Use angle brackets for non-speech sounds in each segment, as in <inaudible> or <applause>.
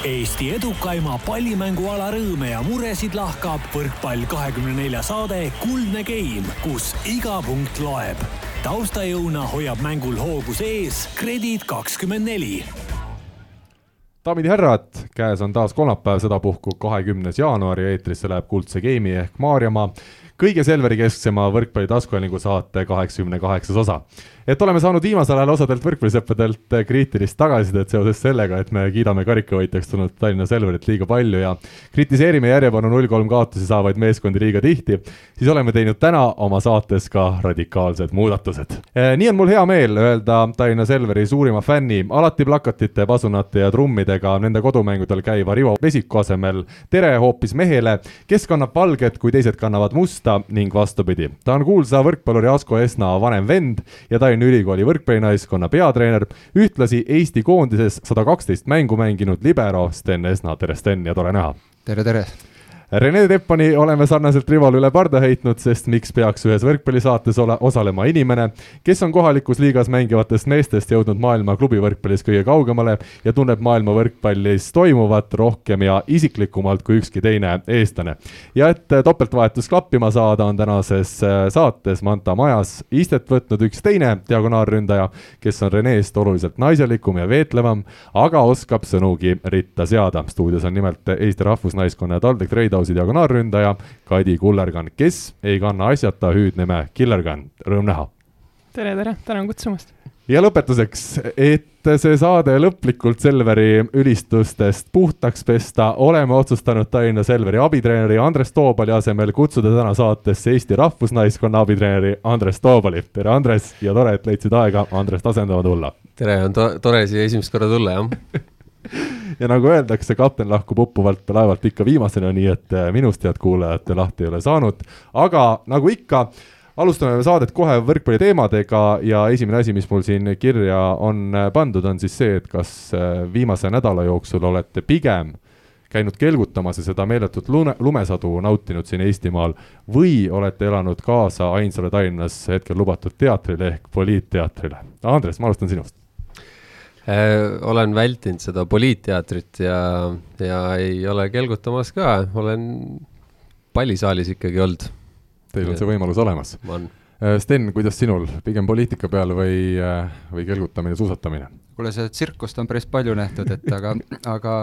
Eesti edukaima pallimänguala rõõme ja muresid lahkab võrkpall kahekümne nelja saade Kuldne Game, kus iga punkt loeb. taustajõuna hoiab mängul hoogus ees Kredit kakskümmend neli daamid ja härrad, käes on taas kolmapäev, sedapuhku kahekümnes jaanuar ja eetrisse läheb Kuldse Game'i ehk Maarjamaa kõige Selveri kesksema võrkpalli taskuhäälingu saate kaheksakümne kaheksas osa. et oleme saanud viimasel ajal osadelt võrkpallisõppedelt kriitilist tagasisidet seoses sellega, et me kiidame karikavõitjaks tulnud Tallinna Selverit liiga palju ja kritiseerime järjepanu null-kolm kaotusi saavaid meeskondi liiga tihti, siis oleme teinud täna oma saates ka radikaalsed muudatused. Eh, nii on mul hea meel öelda Tallinna Selveri suurima fänni, alati plakatite, pasunate ja trummidega nende kodumängudel käiva Rivo Vesiku asemel tere hoopis mehele, kes kannab valget, kui teised kannavad musta, kohta ning vastupidi. ta on kuulsa võrkpalluri Asko Esna vanem vend ja Tallinna Ülikooli võrkpallinaiskonna peatreener, ühtlasi Eesti koondises sada kaksteist mängu mänginud libero Sten Esna, tere Sten ja tore näha! tere, tere! Rene Teppani oleme sarnaselt Rivole üle parda heitnud, sest miks peaks ühes võrkpallisaates ole, osalema inimene, kes on kohalikus liigas mängivatest meestest jõudnud maailma klubivõrkpallis kõige kaugemale ja tunneb maailma võrkpallis toimuvat rohkem ja isiklikumalt kui ükski teine eestlane. ja et topeltvahetus klappima saada, on tänases äh, saates Manta majas istet võtnud üks teine diagonaalründaja, kes on Reneest oluliselt naiselikum ja veetlevam, aga oskab sõnugi ritta seada. stuudios on nimelt Eesti Rahvusnaiskonna ja TalTech Klausi diagonaalründaja Kadi Kullergan, kes ei kanna asjata hüüdnime Killergan, rõõm näha! tere, tere, tänan kutsumast! ja lõpetuseks, et see saade lõplikult Selveri ülistustest puhtaks pesta, oleme otsustanud Tallinna Selveri abitreeneri Andres Toobali asemel kutsuda täna saatesse Eesti Rahvusnaiskonna abitreeneri Andres Toobali. tere, Andres, ja tore, et leidsid aega Andrest asendama tulla. tere, on to tore siia esimest korda tulla, jah <laughs> ja nagu öeldakse, kapten lahkub uppuvalt laevalt ikka viimasena, nii et äh, minust, head kuulajad, te lahti ei ole saanud, aga nagu ikka, alustame saadet kohe võrkpalliteemadega ja esimene asi, mis mul siin kirja on äh, pandud, on siis see, et kas äh, viimase nädala jooksul olete pigem käinud kelgutamas ja seda meeletut lune, lumesadu nautinud siin Eestimaal või olete elanud kaasa ainsale Tallinnas hetkel lubatud teatrile ehk Poliitteatrile? Andres, ma alustan sinust olen vältinud seda poliitteatrit ja, ja ei ole kelgutamas ka, olen pallisaalis ikkagi olnud. Teil on see võimalus olemas? Äh, Sten, kuidas sinul, pigem poliitika peal või, äh, või kelgutamine, suusatamine? kuule, seda tsirkust on päris palju nähtud, et aga, aga,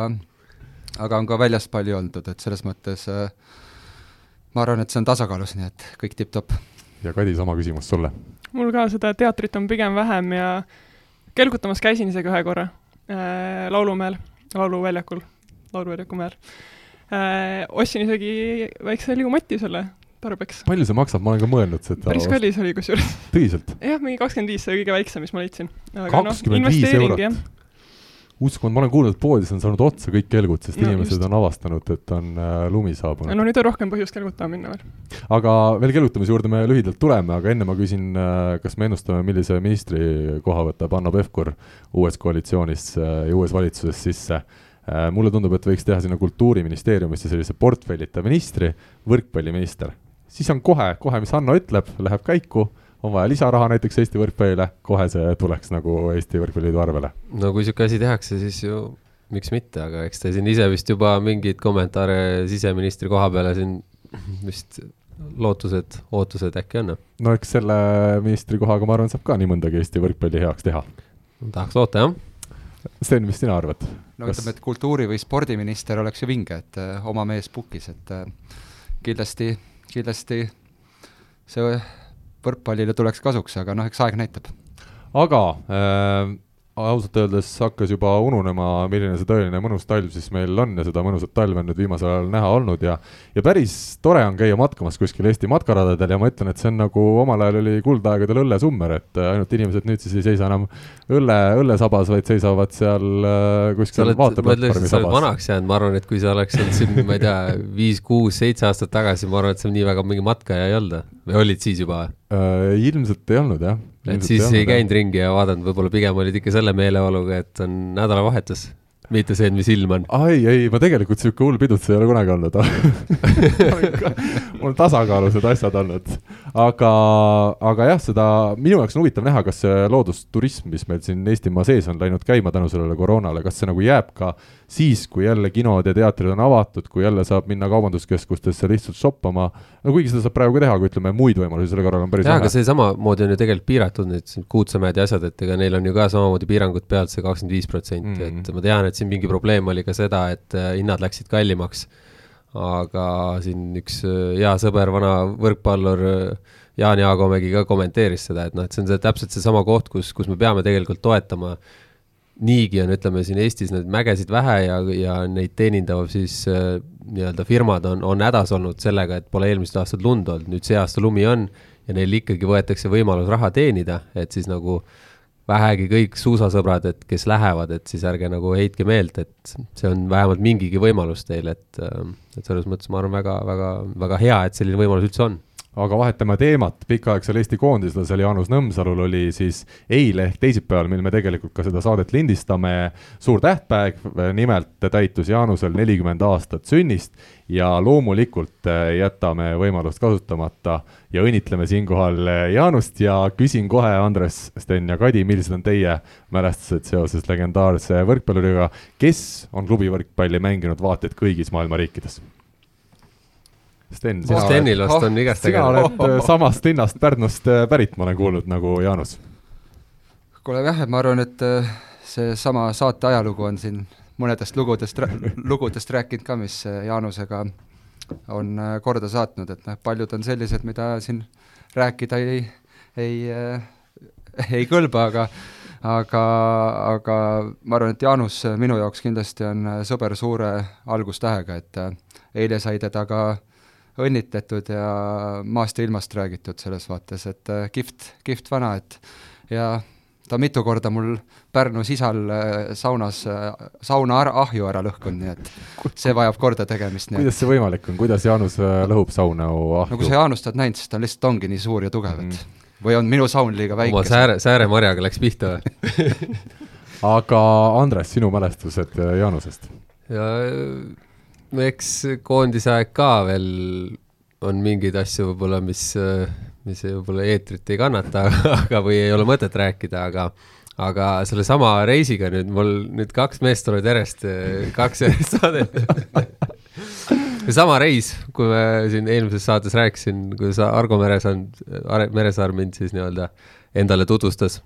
aga on ka väljast palju oldud, et selles mõttes äh, ma arvan, et see on tasakaalus, nii et kõik tipp-topp. ja Kadi, sama küsimus sulle? mul ka seda teatrit on pigem vähem ja äh, kelgutamas käisin isegi ühe korra äh, laulumäel, lauluväljakul, lauluväljaku mäel äh,. ostsin isegi väikse liumati selle tarbeks. palju see maksab, ma olen ka mõelnud seda. päris kallis oli kusjuures. tõsiselt? jah, mingi kakskümmend viis, see oli kõige väiksem, mis ma leidsin. Noh, kakskümmend viis eurot? Uskumatu, ma olen kuulnud, et poodides on saanud otsa kõik kelgud, sest no, inimesed just. on avastanud, et on äh, lumi saabunud. no nüüd on rohkem põhjust kelgutama minna veel. aga veel kelgutamise juurde me lühidalt tuleme, aga enne ma küsin äh,, kas me ennustame, millise ministri koha võtab Hanno Pevkur uues koalitsioonis äh, ja uues valitsuses sisse äh,. mulle tundub, et võiks teha sinna Kultuuriministeeriumisse sellise portfellita ministri, võrkpalliminister. siis on kohe, kohe, mis Hanno ütleb, läheb käiku on vaja lisaraha näiteks Eesti võrkpallile, kohe see tuleks nagu Eesti Võrkpalliliidu arvele. no kui niisugune asi tehakse, siis ju miks mitte, aga eks te siin ise vist juba mingeid kommentaare siseministri koha peale siin vist lootused, ootused äkki on? no eks selle ministri kohaga, ma arvan, saab ka nii mõndagi Eesti võrkpalli heaks teha. tahaks loota, jah. Sten, mis sina arvad? no Kas... ütleme, et kultuuri- või spordiminister oleks ju vinge, et uh, oma mees pukis, et uh, kindlasti, kindlasti see võrkpallile tuleks kasuks, aga noh, eks aeg näitab. aga äh, ausalt öeldes hakkas juba ununema, milline see tõeline mõnus talv siis meil on ja seda mõnusat talve on nüüd viimasel ajal näha olnud ja ja päris tore on käia matkamas kuskil Eesti matkaradadel ja ma ütlen, et see on nagu omal ajal oli kuldaegadel õllesummer, et ainult inimesed nüüd siis ei seisa enam õlle, õllesabas, vaid seisavad seal äh, kuskil vaateplatvormi sabas. vanaks jäänud, ma arvan, et kui sa oleks olnud siin, ma ei tea, <laughs> viis, kuus, seitse aastat tagasi, ma arvan, et sa nii väga mingi matkaja ei olnud või olid siis juba äh,? ilmselt ei olnud jah et siis ei käinud ringi ja vaadanud, võib-olla pigem olid ikka selle meeleoluga, et on nädalavahetus. Mitte see, mis ilm on. ai, ei, ma tegelikult sihuke hull pidutseja ei ole kunagi olnud <laughs> mul on tasakaalused asjad olnud. aga, aga jah, seda minu jaoks on huvitav näha, kas see loodusturism, mis meil siin Eestimaa sees on läinud käima tänu sellele koroonale, kas see nagu jääb ka siis, kui jälle kinod ja teatrid on avatud, kui jälle saab minna kaubanduskeskustesse lihtsalt shoppama. no kuigi seda saab praegu ka teha, aga ütleme, muid võimalusi selle korral on päris jaa, aga vähe. see samamoodi on ju tegelikult piiratud, need siin Kuutsemäed ja asjad, et ega neil on ju ka samamoodi piirangud pealt see kakskümmend viis protsenti, Mhm. et ma tean, et siin mingi probleem oli ka seda, et äh, hinnad läksid kallimaks. aga siin üks äh, hea sõber, vana võrkpallur äh, Jaan Jaakomägi ka kommenteeris seda, et noh, et see on see täpselt seesama koht, kus, kus me peame tegelikult toetama niigi on, ütleme siin Eestis neid mägesid vähe ja, ja neid teenindav siis äh, nii-öelda firmad on, on hädas olnud sellega, et pole eelmised aastad lund olnud, nüüd see aasta lumi on ja neil ikkagi võetakse võimalus raha teenida, et siis nagu vähegi kõik suusasõbrad, et kes lähevad, et siis ärge nagu heitke meelt, et see on vähemalt mingigi võimalus teil, et, et selles mõttes ma arvan väga, väga, väga hea, et selline võimalus üldse on aga vahetame teemat, pikaaegsel Eesti koondislasel Jaanus Nõmsalul oli siis eile ehk teisipäeval, mil me tegelikult ka seda saadet lindistame, suur tähtpäev, nimelt täitus Jaanusel nelikümmend aastat sünnist ja loomulikult eh, jätame võimalust kasutamata ja õnnitleme siinkohal eh, Jaanust ja küsin kohe, Andres, Sten ja Kadi, millised on teie mälestused seoses legendaarse võrkpalluriga, kes on klubivõrkpalli mänginud vaata et kõigis maailma riikides? Sten, sina Stenil vast on igast sina oled äh, samast linnast Pärnust äh, pärit, ma olen kuulnud, nagu Jaanus. kuule jah, et ma arvan, et äh, seesama saate ajalugu on siin mõnedest lugudest, <laughs> lugudest rääkinud ka, mis äh, Jaanusega on äh, korda saatnud, et noh, paljud on sellised, mida siin rääkida ei, ei, <laughs> ei kõlba, aga aga, aga ma arvan, et Jaanus äh, minu jaoks kindlasti on äh, sõber suure algustähega, et äh, eile sai teda ka õnnitletud ja maast ja ilmast räägitud selles vaates, et äh, kihvt, kihvt vana, et ja ta mitu korda mul Pärnus isal äh, saunas äh, sauna ar- ahju ära lõhkunud, nii et see vajab korda tegemist, nii et kuidas see võimalik on, kuidas Jaanus lõhub sauna no kui ahju sa? Jaanust oled näinud, siis ta lihtsalt ongi nii suur ja tugev, et või on minu saun liiga oma väike. sääre, sääremarjaga läks pihta või? <laughs> aga Andres, sinu mälestused Jaanusest? ja eks koondise aeg ka veel on mingeid asju võib-olla, mis, mis võib-olla eetrit ei kannata, <laughs> aga, või ei ole mõtet rääkida, aga aga sellesama reisiga nüüd mul nüüd kaks meest tulevad järjest, kaks järjest saadet. seesama reis, kui me siin eelmises saates rääkisin, kuidas Argo Meresaar, Meresaar mind siis nii-öelda endale tutvustas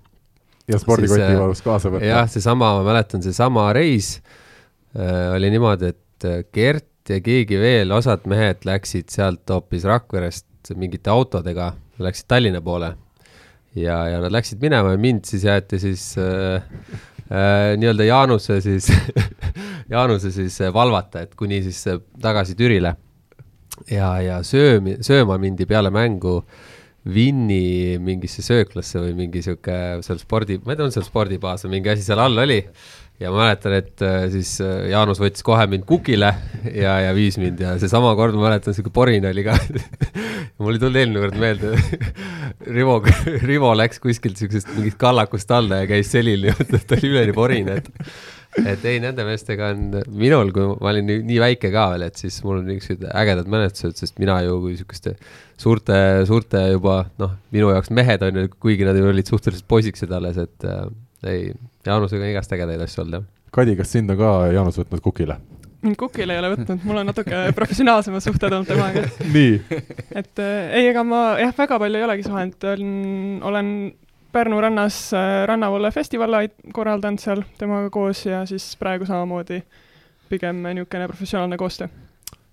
ja spordikoti palus kaasa võtta jah,. seesama, ma mäletan, seesama reis äh, oli niimoodi, et äh, Gert ja keegi veel, osad mehed läksid sealt hoopis Rakverest mingite autodega, läksid Tallinna poole. ja, ja nad läksid minema ja mind siis jäeti siis äh, äh, nii-öelda Jaanuse siis, <laughs> Jaanuse siis äh, valvata, et kuni siis äh, tagasi Türile. ja, ja söömi, sööma mindi peale mängu Vinni mingisse sööklasse või mingi sihuke seal spordi, ma ei tea, on seal spordibaas või mingi asi seal all oli. Ja ma mäletan, et äh, siis äh, Jaanus võttis kohe mind kukile ja, ja viis mind ja seesama kord ma mäletan, sihuke porin oli ka. <laughs> mul ei tulnud eelmine kord meelde. <laughs> Rivo, Rivo läks kuskilt siuksest mingist kallakust alla ja käis selil niimoodi, et ta oli üleni porin, et et ei, nende meestega on minul, kui ma olin nii, nii väike ka veel, et siis mul on niisugused ägedad mälestused, sest mina ju kui niisuguste suurte, suurte juba noh, minu jaoks mehed on ju, kuigi nad ju olid suhteliselt poisikesed alles, et äh, ei, Jaanusega on igast ägedaid asju olnud jah. Kadi, kas sind on ka Jaanus võtnud kukile? mind kukile ei ole võtnud, mul on natuke <laughs> professionaalsemad suhted olnud temaga. <laughs> nii, et äh, ei, ega ma jah, väga palju ei olegi suhelnud, olen, olen Pärnu rannas äh, Rannavalle festivali korraldanud seal temaga koos ja siis praegu samamoodi pigem niisugune professionaalne koostöö.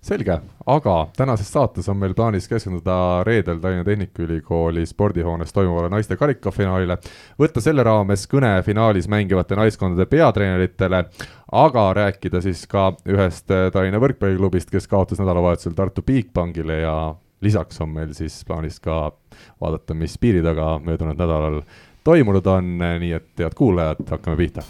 selge, aga tänases saates on meil plaanis keskenduda reedel Tallinna Tehnikaülikooli spordihoones toimuvale naiste karikafinaalile, võtta selle raames kõne finaalis mängivate naiskondade peatreeneritele, aga rääkida siis ka ühest Tallinna võrkpalliklubist, kes kaotas nädalavahetusel Tartu Bigbankile ja lisaks on meil siis plaanis ka vaadata, mis piiri taga möödunud nädalal toimunud on, nii et head kuulajad, hakkame pihta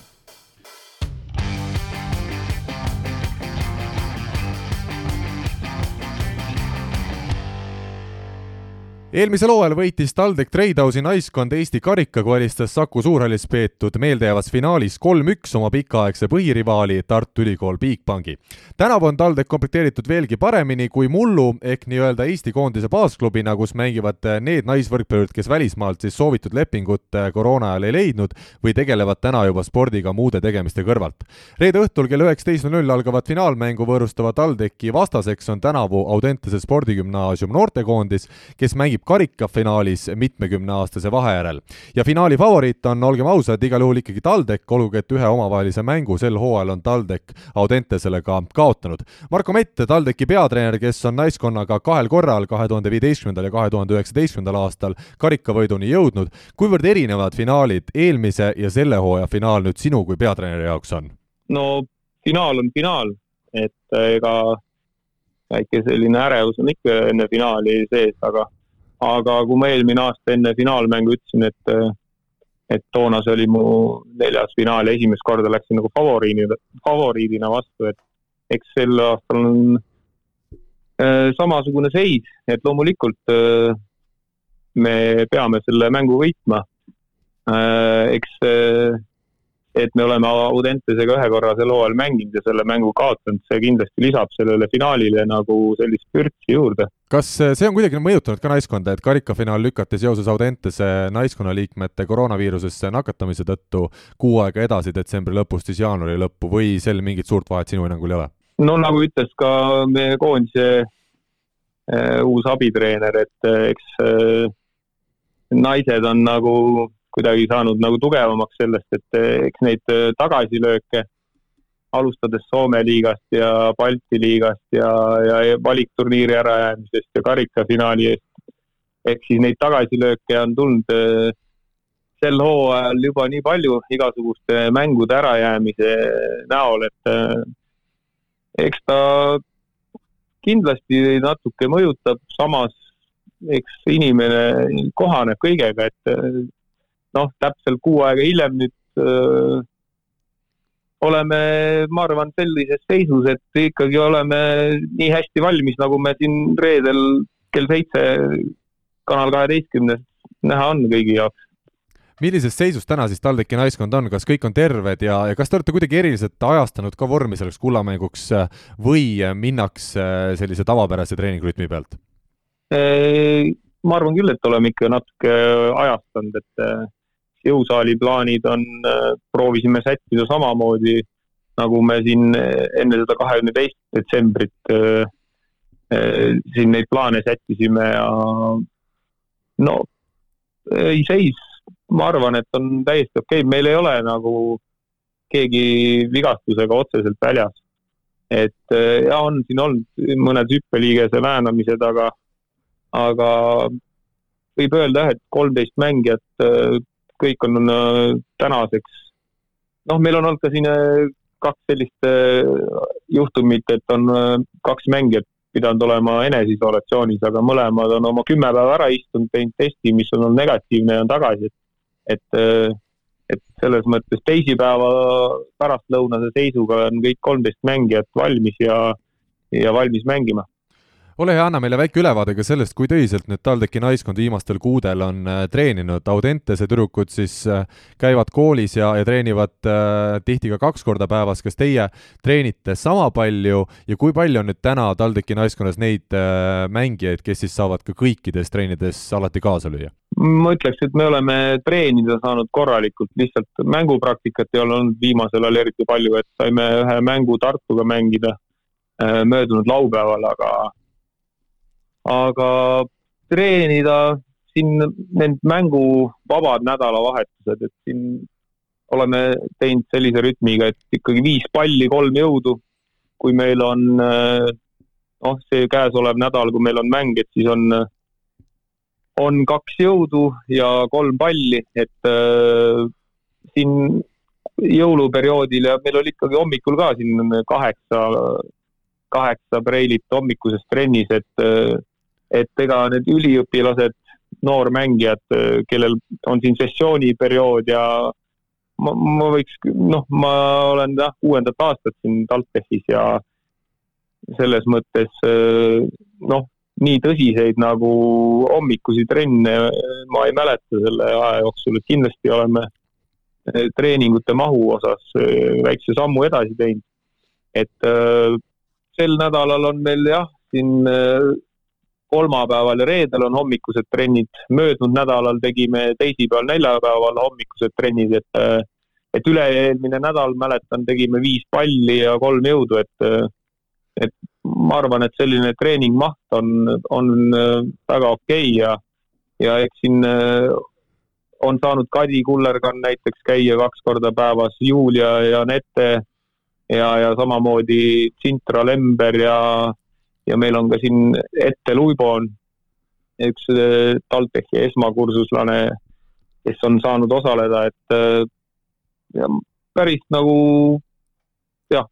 eelmisel hooajal võitis TalTech Tradehouse'i naiskond Eesti karika, kui alistas Saku Suurhallis peetud meeldejäävas finaalis kolm-üks oma pikaaegse põhirivaali Tartu Ülikool Bigbanki. tänavu on TalTech komplekteeritud veelgi paremini kui mullu ehk nii-öelda Eesti koondise baasklubina, kus mängivad need naisvõrkpallurid, kes välismaalt siis soovitud lepingut koroona ajal ei leidnud või tegelevad täna juba spordiga muude tegemiste kõrvalt. reede õhtul kell üheksateist null null algavat finaalmängu võõrustava TalTechi vastaseks on tänavu Audentese spordigümnaasium noortekoondis, kes mängib mängib karikafinaalis mitmekümneaastase vahe järel. ja finaali favoriit on, olgem ausad, igal juhul ikkagi TalTech, olgugi et ühe omavahelise mängu sel hooajal on TalTech Audentesele ka kaotanud. Marko Mett, TalTechi peatreener, kes on naiskonnaga kahel korral, kahe tuhande viieteistkümnendal ja kahe tuhande üheksateistkümnendal aastal karikavõiduni jõudnud, kuivõrd erinevad finaalid, eelmise ja selle hooaja finaal nüüd sinu kui peatreeneri jaoks on? no finaal on finaal, et ega väike selline ärevus on ikka enne finaali sees, aga aga kui ma eelmine aasta enne finaalmängu ütlesin, et, et toona see oli mu neljas finaal ja esimest korda läksin nagu favoriidina, favoriidina vastu, et eks sel aastal on äh, samasugune seis, et loomulikult äh, me peame selle mängu võitma äh,. eks äh, et me oleme Audentesega ühe korra sel hooajal mänginud ja selle mängu kaotanud, see kindlasti lisab sellele finaalile nagu sellist pürtsi juurde. kas see on kuidagi mõjutanud ka naiskonda, et karikafinaal lükati seoses Audentese naiskonnaliikmete koroonaviirusesse nakatamise tõttu kuu aega edasi, detsembri lõpust siis jaanuari lõppu või sel mingit suurt vahet sinu hinnangul ei ole? no nagu ütles ka meie koondise äh, uus abitreener, et äh, eks äh, naised on nagu kuidagi saanud nagu tugevamaks sellest, et eh, eks neid eh, tagasilööke, alustades Soome liigast ja Balti liigast ja, ja valikturniiri ärajäämisest ja karikafinaali eest, ehk siis neid tagasilööke on tulnud eh, sel hooajal juba nii palju igasuguste mängude ärajäämise näol, et eks ta kindlasti natuke mõjutab, samas eks inimene kohaneb kõigega, et noh, täpselt kuu aega hiljem nüüd öö, oleme, ma arvan, sellises seisus, et ikkagi oleme nii hästi valmis, nagu me siin reedel kell seitse Kanal kaheteistkümnes näha on kõigi jaoks millises seisus täna siis TalTechi naiskond on, kas kõik on terved ja, ja kas te olete kuidagi eriliselt ajastanud ka vormi selleks kullamänguks või minnakse sellise tavapärase treeningrütmi pealt? ma arvan küll, et oleme ikka natuke ajastanud, et jõusaali plaanid on, äh, proovisime sättida samamoodi, nagu me siin enne seda kahekümne teist detsembrit äh, äh, siin neid plaane sättisime ja no ei seis, ma arvan, et on täiesti okei okay., meil ei ole nagu keegi vigastusega otseselt väljas. et ja on siin olnud mõned hüppeliigese väänamised, aga, aga võib öelda jah, et kolmteist mängijat kõik on äh, tänaseks, noh, meil on olnud ka siin äh, kaks sellist äh, juhtumit, et on kaks mängijat pidanud olema eneseisolatsioonis, aga mõlemad on oma kümme päeva ära istunud, teinud testi, mis on olnud negatiivne ja on tagasi, et, et et selles mõttes teisipäeva pärastlõunase seisuga on kõik kolmteist mängijat valmis ja, ja valmis mängima ole hea, anna meile väike ülevaade ka sellest, kui tõsiselt nüüd TalTechi naiskond viimastel kuudel on äh, treeninud, Audentese tüdrukud siis äh, käivad koolis ja, ja treenivad äh, tihti ka kaks korda päevas, kas teie treenite sama palju ja kui palju on nüüd täna TalTechi naiskonnas neid mängijaid, kes siis saavad ka kõikides treenides alati kaasa lüüa? ma ütleks, et me oleme treenida saanud korralikult, lihtsalt mängupraktikat ei ole olnud viimasel ajal eriti palju, et saime ühe mängu Tartuga mängida möödunud laupäeval, aga aga treenida siin need mänguvabad nädalavahetused, et siin oleme teinud sellise rütmiga, et ikkagi viis palli, kolm jõudu. kui meil on noh, see käesolev nädal, kui meil on mäng, et siis on, on kaks jõudu ja kolm palli, et äh, siin jõuluperioodil ja meil oli ikkagi hommikul ka siin kaheksa, kaheksa preilit hommikuses trennis, et et ega need üliõpilased, noormängijad, kellel on siin sessiooniperiood ja ma, ma võiks, noh, ma olen jah, kuuendat aastat siin TalTechis ja selles mõttes noh, nii tõsiseid nagu hommikusi trenne ma ei mäleta selle aja jooksul, et kindlasti oleme eh, treeningute mahu osas eh, väikse sammu edasi teinud. et äh, sel nädalal on meil jah, siin kolmapäeval ja reedel on hommikused trennid, möödunud nädalal tegime teisipäeval, neljapäeval hommikused trennid, et äh, et üle-eelmine nädal, mäletan, tegime viis palli ja kolm jõudu, et et ma arvan, et selline treeningmaht on, on väga okei okay ja, ja eks siin on saanud Kadi Kullergann näiteks käia kaks korda päevas, Julia ja Nete ja, ja samamoodi Sintra Lember ja, ja meil on ka siin Ette Luibo on üks äh, TalTechi esmakursuslane, kes on saanud osaleda, et äh, ja päris nagu jah,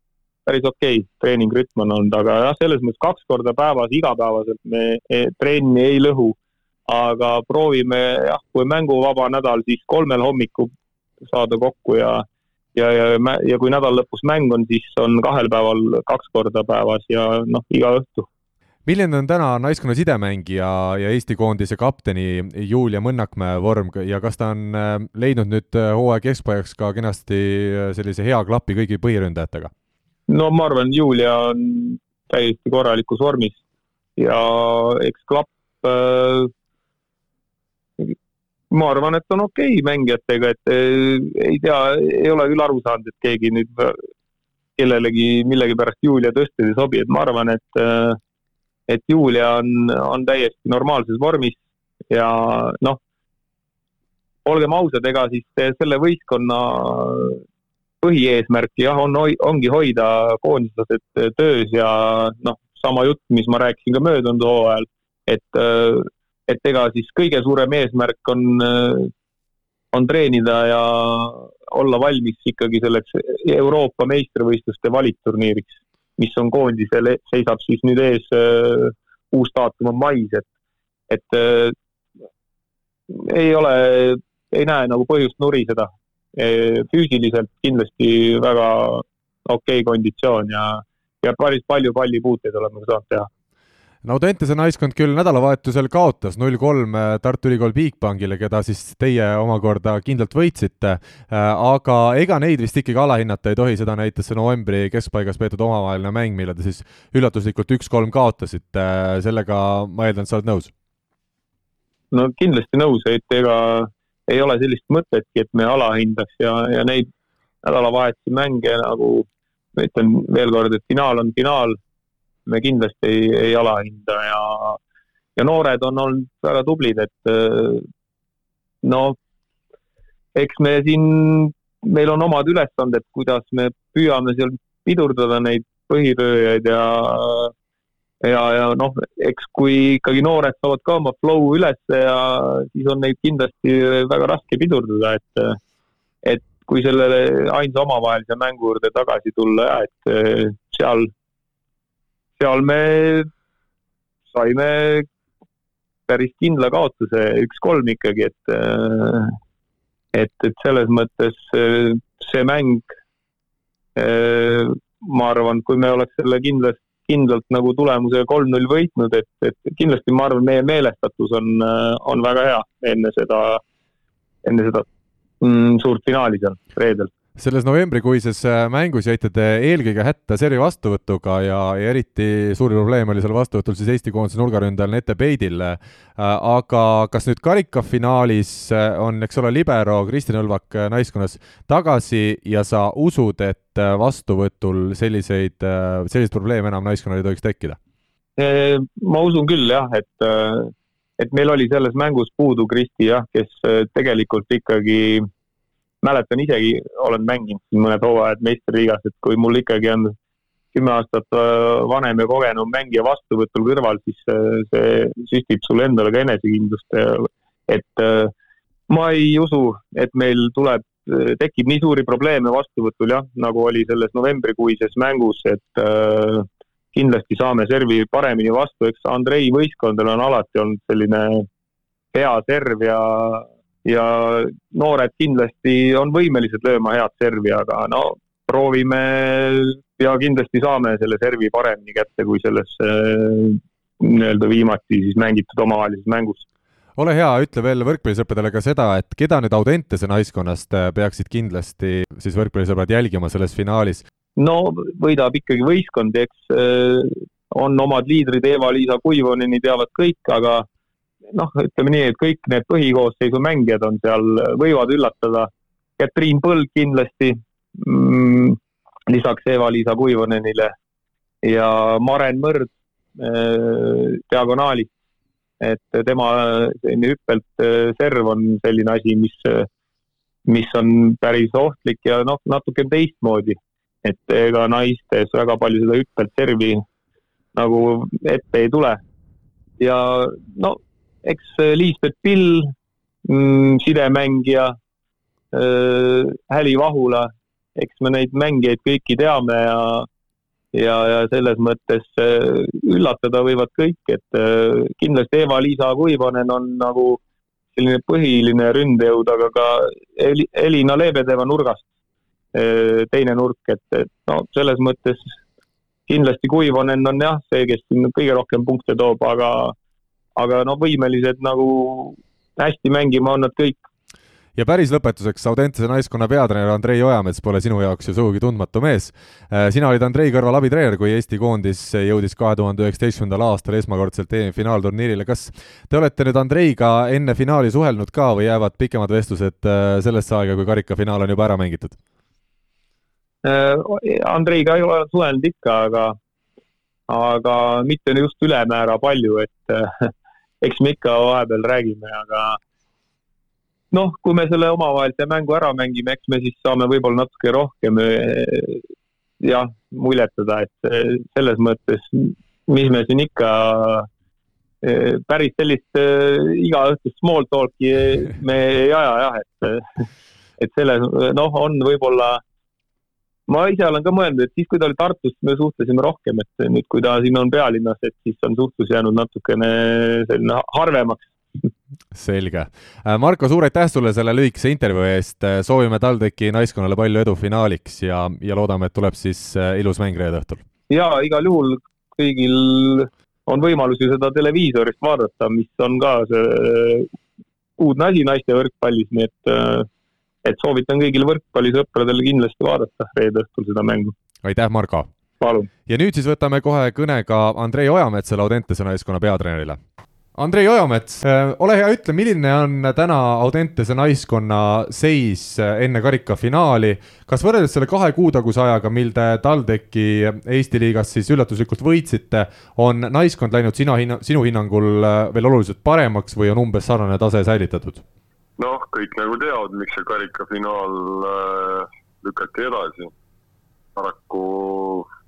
päris okei okay, treeningrütm on olnud, aga jah, selles mõttes kaks korda päevas igapäevaselt me e, trenni ei lõhu. aga proovime jah, kui mänguvaba nädal, siis kolmel hommikul saada kokku ja ja, ja, ja kui nädala lõpus mäng on, siis on kahel päeval kaks korda päevas ja noh, iga õhtu. milline on täna naiskonna sidemängija ja Eesti koondise kapteni Julia Mõnnakmäe vorm ja kas ta on äh, leidnud nüüd äh, hooaja keskpaigaks ka kenasti äh, sellise hea klapi kõigi põhiründajatega? no ma arvan, Julia on täiesti korralikus vormis ja eks klapp ma arvan, et on okei okay mängijatega, et eh, ei tea, ei ole küll aru saanud, et keegi nüüd kellelegi millegipärast Julia tõstes ei sobi, et ma arvan, et eh, et Julia on, on täiesti normaalses vormis ja noh, olgem ausad, ega siis selle võistkonna põhieesmärk jah, on, ongi hoida koondislased töös ja noh, sama jutt, mis ma rääkisin ka möödunud hooajal, et eh, et ega siis kõige suurem eesmärk on, äh, on treenida ja olla valmis ikkagi selleks Euroopa meistrivõistluste valitturniiriks, mis on koondisel, seisab siis nüüd ees uh,, uus daatum on mais, et, et uh, ei ole, ei näe nagu põhjust nuriseda. Füüsiliselt kindlasti väga okei okay konditsioon ja, ja päris palju pallipuuteid oleme saanud teha Naudentese naiskond küll nädalavahetusel kaotas null kolm äh, Tartu Ülikool Bigbankile, keda siis teie omakorda kindlalt võitsite, äh, aga ega neid vist ikkagi alahinnata ei tohi, seda näitas see novembri keskpaigas peetud omavaheline mäng, mille te siis üllatuslikult üks-kolm kaotasite, sellega ma eeldan, et sa oled nõus? no kindlasti nõus, et ega ei ole sellist mõtetki, et me alahindaks ja, ja neid nädalavahetuse mänge nagu ma ütlen veel kord, et finaal on finaal me kindlasti ei, ei alahinda ja, ja noored on olnud väga tublid, et no eks me siin, meil on omad ülesanded, kuidas me püüame seal pidurdada neid põhirööjaid ja ja, ja noh, eks kui ikkagi noored saavad ka oma flow ülesse ja siis on neid kindlasti väga raske pidurdada, et et kui sellele ainsa omavahelise mängu juurde tagasi tulla ja et seal seal me saime päris kindla kaotuse, üks-kolm ikkagi, et et, et selles mõttes see mäng, ma arvan, kui me oleks selle kindlasti, kindlalt nagu tulemusega kolm-null võitnud, et, et kindlasti ma arvan, meie meelestatus on, on väga hea enne seda, enne seda mm, suurt finaali seal reedel selles novembrikuises äh, mängus jäite te eelkõige hätta servi vastuvõtuga ja, ja eriti suur probleem oli seal vastuvõtul siis Eesti koondise nurgaründajal Nete Peidil. Äh, aga kas nüüd karikafinaalis äh, on, eks ole, libero Kristjan Õlvak naiskonnas tagasi ja sa usud, et vastuvõtul selliseid, selliseid probleeme enam naiskonnal ei tohiks tekkida? ma usun küll jah, et, et meil oli selles mängus puudu Kristi jah, kes tegelikult ikkagi mäletan isegi, olen mänginud siin mõned hooajad meistriliigas, et kui mul ikkagi on kümme aastat äh, vanem ja kogenum mängija vastuvõtul kõrval, siis äh, see süstib sulle endale ka enesekindlust. et äh, ma ei usu, et meil tuleb, tekib nii suuri probleeme vastuvõtul jah, nagu oli selles novembrikuises mängus, et kindlasti saame servi paremini vastu, eks Andrei võistkondadel on alati olnud selline hea serv ja ja noored kindlasti on võimelised lööma head servi, aga no proovime ja kindlasti saame selle servi paremini kätte kui selles äh, nii-öelda viimati siis mängitud omavahelises mängus. ole hea, ütle veel võrkpallisõpradele ka seda, et keda nüüd Audentese naiskonnast äh, peaksid kindlasti siis võrkpallisõbrad jälgima selles finaalis? no võidab ikkagi võistkond, eks on omad liidrid, Eva-Liisa Kuivoneni teavad kõik, aga noh, ütleme nii, et kõik need põhikoosseisu mängijad on seal, võivad üllatada. Katriin Põld kindlasti mm,, lisaks Eva-Liisa Kuivonenile ja Maren Mõrd äh, diagonaalist. et tema selline hüppelt äh, serv on selline asi, mis, mis on päris ohtlik ja noh, natuke teistmoodi. et ega naistes väga palju seda hüppelt servi nagu ette ei tule. ja no eks äh, Liisbet Pill mm,, sidemängija äh,, Häli Vahula, eks me neid mängijaid kõiki teame ja ja, ja selles mõttes äh, üllatada võivad kõik, et kindlasti Eva-Liisa Kuivanen on nagu selline põhiline ründejõud, aga ka Eli, Elina Lebedeva nurgast teine nurk, et, et no selles mõttes kindlasti Kuivonen on jah, see, kes siin kõige rohkem punkte toob, aga, aga no võimelised nagu hästi mängima on nad kõik. ja päris lõpetuseks, Audentese naiskonna peatreener Andrei Ojamets pole sinu jaoks ju sugugi tundmatu mees. Äh, sina olid Andrei kõrval abitreener, kui Eesti koondis jõudis kahe tuhande üheksateistkümnendal aastal esmakordselt EM-finaalturniirile. kas te olete nüüd Andreiga enne finaali suhelnud ka või jäävad pikemad vestlused äh, sellesse aega, kui karikafinaal on juba ära mängitud? Äh, Andreiga ei ole suhelnud ikka, aga, aga mitte just ülemäära palju, et eks me ikka vahepeal räägime, aga noh, kui me selle omavahelise mängu ära mängime, eks me siis saame võib-olla natuke rohkem äh, jah, muljetada, et selles mõttes, mis me siin ikka päris sellist igaõhtust small talk'i me ei aja jah, et, et selles, noh, on võib-olla ma ise olen ka mõelnud, et siis, kui ta oli Tartus, me suhtlesime rohkem, et nüüd, kui ta siin on pealinnas, et siis on suhtlus jäänud natukene selline harvemaks. selge. Äh, Marko, suur aitäh sulle selle lühikese intervjuu eest, äh, soovime TalTechi naiskonnale palju edu finaaliks ja, ja loodame, et tuleb siis äh, ilus mäng reede õhtul. jaa, igal juhul kõigil on võimalus ju seda televiisorist vaadata, mis on ka see uudne asi naiste võrkpallis, nii et et soovitan kõigil võrkpallisõpradel kindlasti vaadata reede õhtul seda mängu. aitäh, Marko! palun! ja nüüd siis võtame kohe kõne ka Andrei Ojametsale, Audentese naiskonna peatreenerile. Andrei Ojamets äh,, ole hea, ütle, milline on täna Audentese naiskonna seis äh, enne karikafinaali. kas võrreldes selle kahe kuu taguse ajaga, mil te TalTechi Eesti liigas siis üllatuslikult võitsite, on naiskond läinud sina hinna, sinu hinnangul äh, veel oluliselt paremaks või on umbes sarnane tase säilitatud? Noh, kõik nagu teavad, miks see karikafinaal äh, lükati edasi. paraku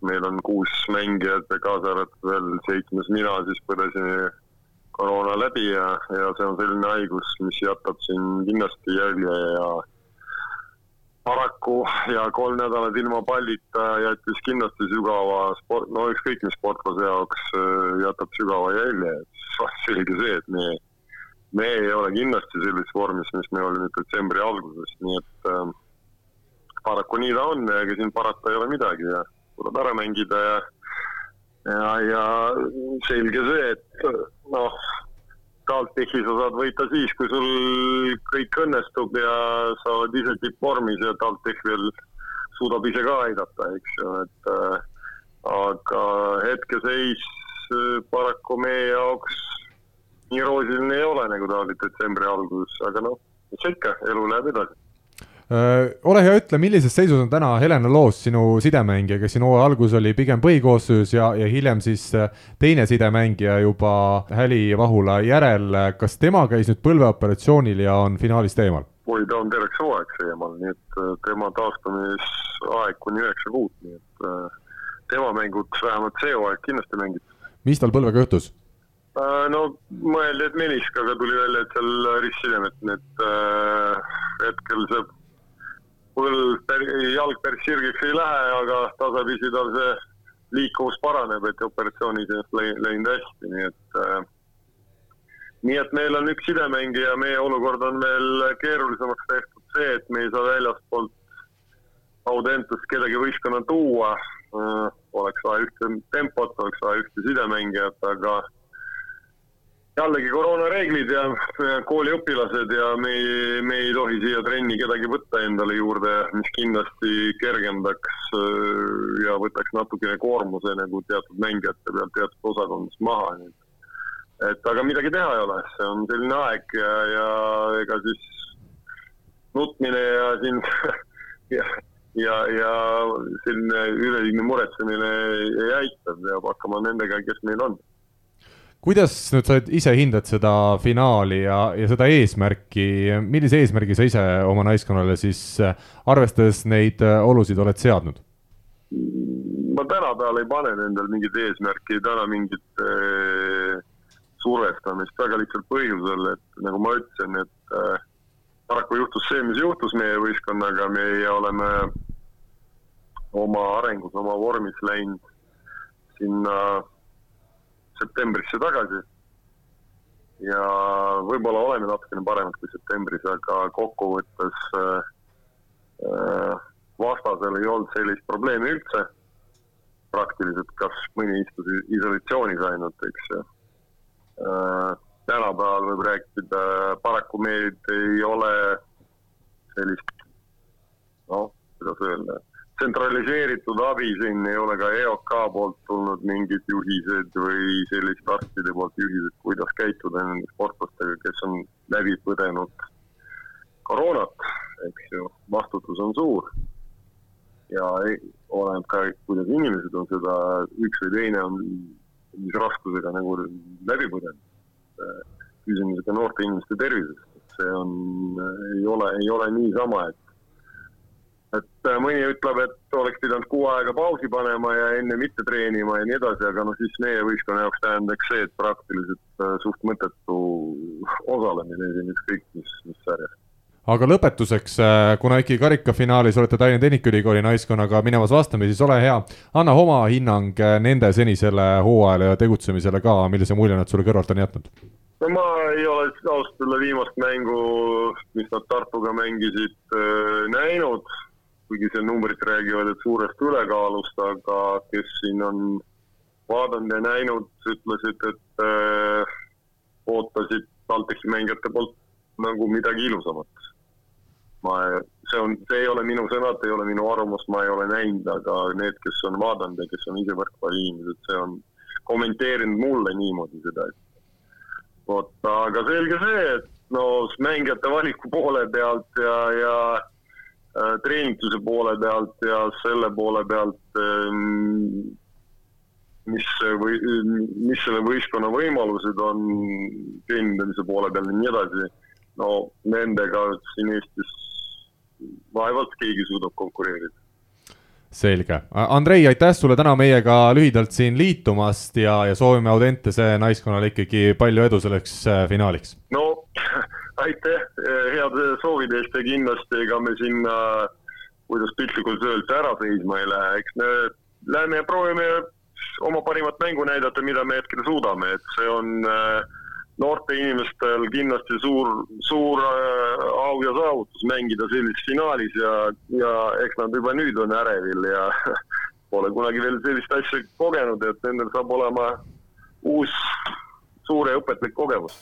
meil on kuus mängijat ja kaasa arvatud veel seitsmes mina, siis põdesin koroona läbi ja, ja see on selline haigus, mis jätab siin kindlasti jälje ja paraku ja kolm nädalat ilma pallita jättis kindlasti sügava sport, no ükskõik mis sportlase jaoks äh, jätab sügava jälje, et selge see, et me me ei ole kindlasti sellises vormis, mis me olime detsembri alguses, nii et äh, paraku nii ta on ja ega siin parata ei ole midagi ja tuleb ära mängida ja ja, ja selge see, et noh, TalTechi sa saad võita siis, kui sul kõik õnnestub ja sa oled ise tippvormis ja TalTech veel suudab ise ka aidata, eks ju, et äh, aga hetkeseis äh, paraku meie jaoks nii roosiline ei ole, nagu ta oli detsembri alguses, aga noh, mis ikka, elu läheb edasi ole hea, ütle, millises seisus on täna Helena Loos, sinu sidemängija, kes siin hooaja alguses oli pigem põhikoosseisus ja, ja hiljem siis teine sidemängija juba Häli Vahula järel. kas tema käis nüüd põlveoperatsioonil ja on finaalist eemal? oi, ta on terveks hooajaks eemal, nii et tema taastumisaeg kuni üheksa kuud, nii et tema mängud vähemalt see hooaeg kindlasti mängib. mis tal põlvega juhtus? Äh, no mõeldi, et meniskaga tuli välja, et seal ristsidemed, et äh, hetkel see põlv, jalg päris sirgeks ei lähe, aga tasapisi tal see liikuvus paraneb, et operatsioonis läinud hästi, nii et äh, nii et meil on üks sidemängija, meie olukord on veel keerulisemaks tehtud see, et me ei saa väljastpoolt Audentust kedagi võistkonna tuua äh,. oleks vaja ühte tempot, oleks vaja ühte sidemängijat, aga jällegi koroonareeglid ja kooliõpilased ja me ei, me ei tohi siia trenni kedagi võtta endale juurde, mis kindlasti kergendaks äh, ja võtaks natukene koormuse nagu teatud mängijate pealt teatud osakondadest maha, et aga midagi teha ei ole, see on selline aeg ja, ja ega siis nutmine ja siin <laughs> ja, ja, ja selline üleliigne muretsemine ei aita, peab hakkama nendega, kes meil on kuidas nüüd sa ise hindad seda finaali ja, ja seda eesmärki, millise eesmärgi sa ise oma naiskonnale siis arvestades neid äh, olusid oled seadnud? ma tänapäeval ei pane endale mingit eesmärki, täna mingit äh, survestamist. Väga lihtsal põhjusel, et nagu ma ütlesin, et äh, paraku juhtus see, mis juhtus meie võistkonnaga, meie oleme oma arengus, oma vormis läinud sinna äh, septembrisse tagasi. ja võib-olla oleme natukene paremad kui septembris, aga kokkuvõttes äh, äh, vastasel ei olnud sellist probleemi üldse. praktiliselt, kas mõni istus isolatsioonis ainult, eks ju äh,. tänapäeval võib rääkida, paraku meil ei ole sellist, noh, kuidas öelda tsentraliseeritud abi siin ei ole ka EOK poolt tulnud mingid juhised või sellist arstide poolt juhised, kuidas käituda nende sportlastega, kes on läbi põdenud koroonat, eks ju, vastutus on suur. ja oleneb ka, kuidas inimesed on seda, üks või teine on, mis raskusega nagu läbi põdenud. küsimus ka noorte inimeste tervisest, see on, ei ole, ei ole niisama, et et äh, mõni ütleb, et oleks pidanud kuu aega pausi panema ja enne mitte treenima ja nii edasi, aga noh, siis meie võistkonna jaoks tähendaks see, et praktiliselt äh, suht mõttetu osalemine siin ükskõik mis, mis sarjas. Aga lõpetuseks, äh, kuna ikkagi karikafinaalis olete Tallinna Tehnikaülikooli naiskonnaga minemas vastamisi, siis ole hea, anna oma hinnang nende senisele hooajale ja tegutsemisele ka, millise mulje nad sulle kõrvalt on jätnud? no ma ei ole ausalt öelda viimast mängu, mis nad Tartuga mängisid, näinud kuigi seal numbrid räägivad, et suurest ülekaalust, aga kes siin on vaadanud ja näinud, ütlesid, et äh, ootasid TalTechi mängijate poolt nagu midagi ilusamat. ma, see on, see ei ole minu sõnad, ei ole minu arvamus, ma ei ole näinud, aga need, kes on vaadanud ja kes on ise võrkpalliinimesed, see on kommenteerinud mulle niimoodi seda, et vot, aga selge see, et no mängijate valiku poole pealt ja, ja Äh, treeninguse poole pealt ja selle poole pealt, ähm, mis või, mis selle võistkonna võimalused on teenindamise poole peal ja nii edasi. no nendega siin Eestis vaevalt keegi suudab konkureerida selge, Andrei, aitäh sulle täna meiega lühidalt siin liitumast ja, ja soovime Audentese naiskonnale ikkagi palju edu selleks äh, finaaliks. no aitäh heade soovide eest ja kindlasti ega me sinna, kuidas piltlikult öelda, ära seisma ei lähe, eks me läheme ja proovime oma parimat mängu näidata, mida me hetkel suudame, et see on äh, noorte inimestel kindlasti suur, suur äh, au ja saavutus mängida sellises finaalis ja, ja eks nad juba nüüd on ärevil ja <laughs> pole kunagi veel sellist asja kogenud, et nendel saab olema uus suur ja õpetlik kogemus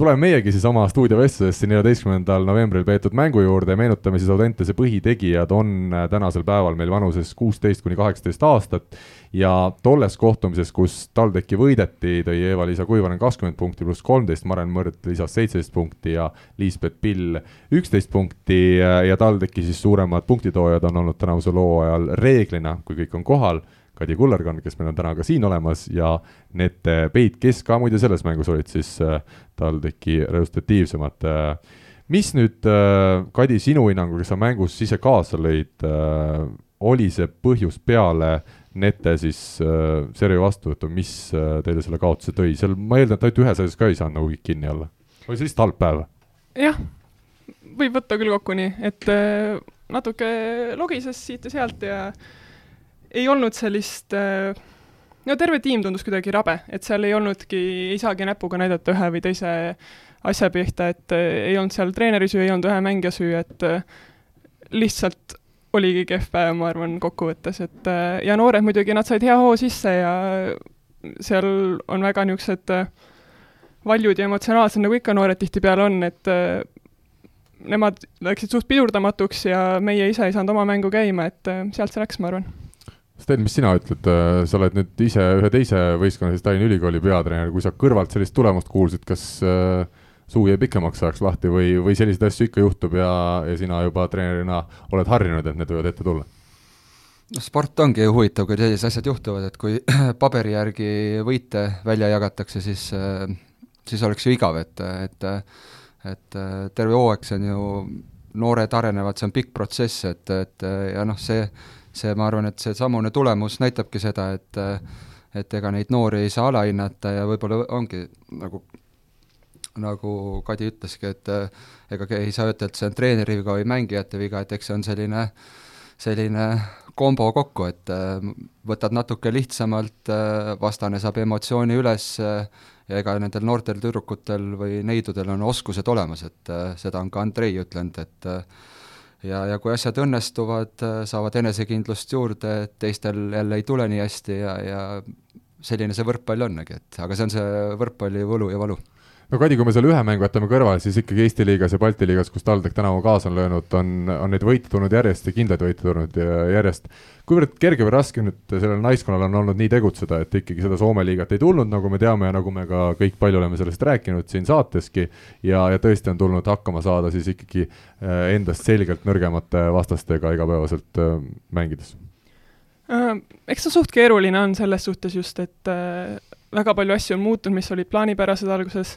tuleme meiegi siis oma stuudiovestlusest siin neljateistkümnendal novembril peetud mängu juurde. Ja meenutame siis Audentese põhitegijad on äh, tänasel päeval meil vanuses kuusteist kuni kaheksateist aastat. Ja tolles kohtumises, kus TalTechi võideti, tõi Eva-Liisa Kuivanen kakskümmend punkti pluss kolmteist, Maren Mõrt lisas seitseteist punkti ja Liisbeth Pill üksteist punkti. Äh, ja TalTechi siis suuremad punktitoojad on olnud tänavusel hooajal reeglina, kui kõik on kohal Kadi Kullergann, kes meil on täna ka siin olemas ja Nete Peit, kes ka muide selles mängus olid siis äh, TalTechi resultatiivsemad äh,. mis nüüd äh,, Kadi, sinu hinnangul, kes sa mängus ise kaasa lõid oli see põhjus peale Nete siis äh, servi vastuvõttu, mis äh, teile selle kaotuse tõi, seal ma eeldan, et ainult ühes asjas ka ei saanud nagu kõik kinni olla. oli see lihtsalt halb päev? jah, võib võtta küll kokku nii, et äh, natuke logises siit ja sealt ja äh, ei olnud sellist äh, no terve tiim tundus kuidagi rabe, et seal ei olnudki, ei saagi näpuga näidata ühe või teise asja pihta, et äh, ei olnud seal treeneri süü, ei olnud ühe mängija süü, et äh, lihtsalt oligi kehv päev, ma arvan, kokkuvõttes, et ja noored muidugi, nad said hea hoo sisse ja seal on väga niisugused valjud ja emotsionaalsed, nagu ikka noored tihtipeale on, et nemad läksid suht pidurdamatuks ja meie ise ei saanud oma mängu käima, et sealt see läks, ma arvan Sten, mis sina ütled, äh, sa oled nüüd ise ühe teise võistkonna, siis Tallinna Ülikooli peatreener, kui sa kõrvalt sellist tulemust kuulsid, kas äh, suu jäi pikemaks ajaks lahti või, või selliseid asju ikka juhtub ja, ja sina juba treenerina oled harjunud, et need võivad ette tulla? noh, sport ongi ju huvitav, kui sellised asjad juhtuvad, et kui <clears throat> paberi järgi võite välja jagatakse, siis, äh, siis oleks ju igav, et, et et terve hooaeg, see on ju, noored arenevad, see on pikk protsess, et, et ja noh, see see, ma arvan, et seesamune tulemus näitabki seda, et et ega neid noori ei saa alahinnata ja võib-olla ongi nagu nagu Kadi ütleski, et ega ei saa öelda, et see on treeneri viga või mängijate viga, et eks see on selline, selline kombo kokku, et võtad natuke lihtsamalt, vastane saab emotsiooni üles ja ega nendel noortel tüdrukutel või neidudel on oskused olemas, et seda on ka Andrei ütlenud, et ja, ja kui asjad õnnestuvad, äh, saavad enesekindlust juurde, teistel jälle ei tule nii hästi ja, ja selline see võrkpall ongi, et aga see on see võrkpalli võlu ja valu no Kadi, kui me selle ühe mängu jätame kõrvale, siis ikkagi Eesti liigas ja Balti liigas, kus TalTech tänavu kaasa on löönud, on, on neid võite tulnud järjest ja kindlaid võite tulnud järjest. kuivõrd kerge või raske nüüd sellel naiskonnal on olnud nii tegutseda, et ikkagi seda Soome liigat ei tulnud, nagu me teame ja nagu me ka kõik palju oleme sellest rääkinud siin saateski, ja, ja tõesti on tulnud hakkama saada siis ikkagi äh, endast selgelt nõrgemate vastastega igapäevaselt äh, mängides äh, eks see suht keeruline on selles suhtes just, et väga palju asju on muutunud, mis olid plaanipärased alguses.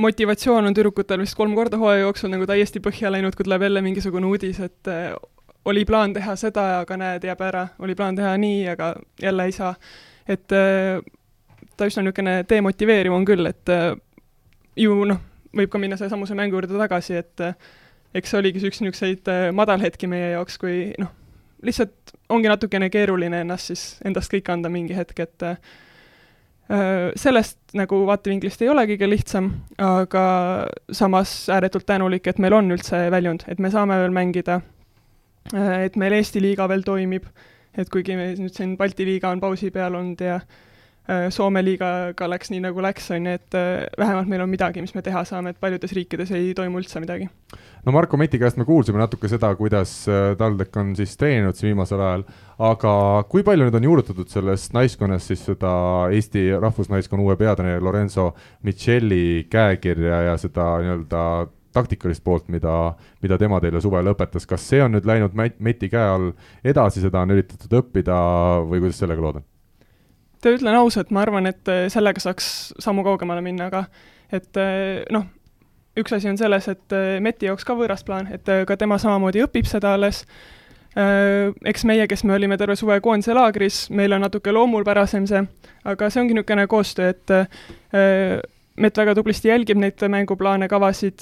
motivatsioon on tüdrukutel vist kolm korda hooaja jooksul nagu täiesti põhja läinud, kui tuleb jälle mingisugune uudis, et oli plaan teha seda, aga näed, jääb ära, oli plaan teha nii, aga jälle ei saa. et ta üsna niisugune demotiveeriv on küll, et ju noh, võib ka minna sellesamuse mängu juurde tagasi, et eks see oligi üks niisuguseid madalhetki meie jaoks, kui noh, lihtsalt ongi natukene keeruline ennast siis, endast kõik anda mingi hetk, et äh, sellest nagu vaatevinklist ei ole kõige lihtsam, aga samas ääretult tänulik, et meil on üldse väljund, et me saame veel mängida, äh, et meil Eesti liiga veel toimib, et kuigi me nüüd siin Balti liiga on pausi peal olnud ja äh, Soome liigaga läks nii, nagu läks, on ju, et vähemalt meil on midagi, mis me teha saame, et paljudes riikides ei toimu üldse midagi no Marko Meti käest me kuulsime natuke seda, kuidas äh, TalTech on siis treeninud siin viimasel ajal, aga kui palju nüüd on juurutatud selles naiskonnas siis seda Eesti rahvusnaiskonna uue peatreeneri Lorenzo Michelli käekirja ja seda nii-öelda taktikalist poolt, mida, mida tema teile suvel õpetas, kas see on nüüd läinud Meti käe all edasi, seda on üritatud õppida või kuidas sellega lood on? Ütlen ausalt, ma arvan, et äh, sellega saaks sammu kaugemale minna, aga et äh, noh, üks asi on selles, et äh, Meti jaoks ka võõras plaan, et ka tema samamoodi õpib seda alles, eks meie, kes me olime terve suve koondise laagris, meil on natuke loomulpärasem see, aga see ongi niisugune koostöö, et Met väga tublisti jälgib neid mänguplaane, kavasid,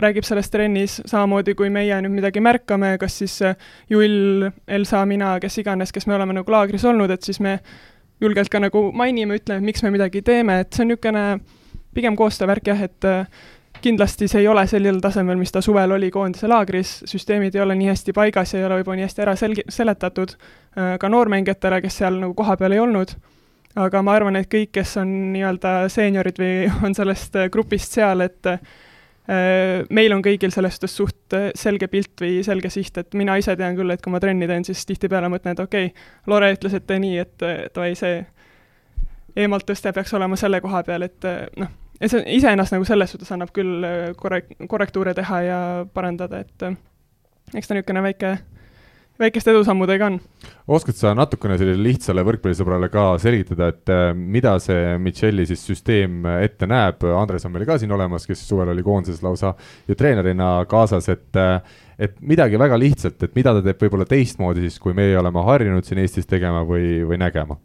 räägib sellest trennis, samamoodi kui meie nüüd midagi märkame, kas siis Jull, Elsa, mina, kes iganes, kes me oleme nagu laagris olnud, et siis me julgelt ka nagu mainime, ütleme, miks me midagi teeme, et see on niisugune pigem koostöövärk jah, et kindlasti see ei ole sellel tasemel, mis ta suvel oli koondise laagris, süsteemid ei ole nii hästi paigas ja ei ole võib-olla nii hästi ära selgi-, seletatud äh, ka noormängijatele, kes seal nagu kohapeal ei olnud, aga ma arvan, et kõik, kes on nii-öelda seeniorid või <laughs> on sellest äh, grupist seal, et äh, meil on kõigil sellest suht selge pilt või selge siht, et mina ise tean küll, et kui ma trenni teen, siis tihtipeale mõtlen, et okei okay,, Lore ütles, et tee nii, et davai, see eemalt tõste peaks olema selle koha peal, et noh, ja see iseennast nagu selles suhtes annab küll äh, korrek-, korrektuure teha ja parandada, et äh, eks ta niisugune väike, väikeste edusammudega on. oskad sa natukene sellele lihtsale võrkpallisõbrale ka selgitada, et äh, mida see Michelli siis süsteem ette näeb, Andres on meil ka siin olemas, kes suvel oli koondises lausa ju treenerina kaasas, et et midagi väga lihtsalt, et mida ta teeb võib-olla teistmoodi siis, kui meie oleme harjunud siin Eestis tegema või, või nägema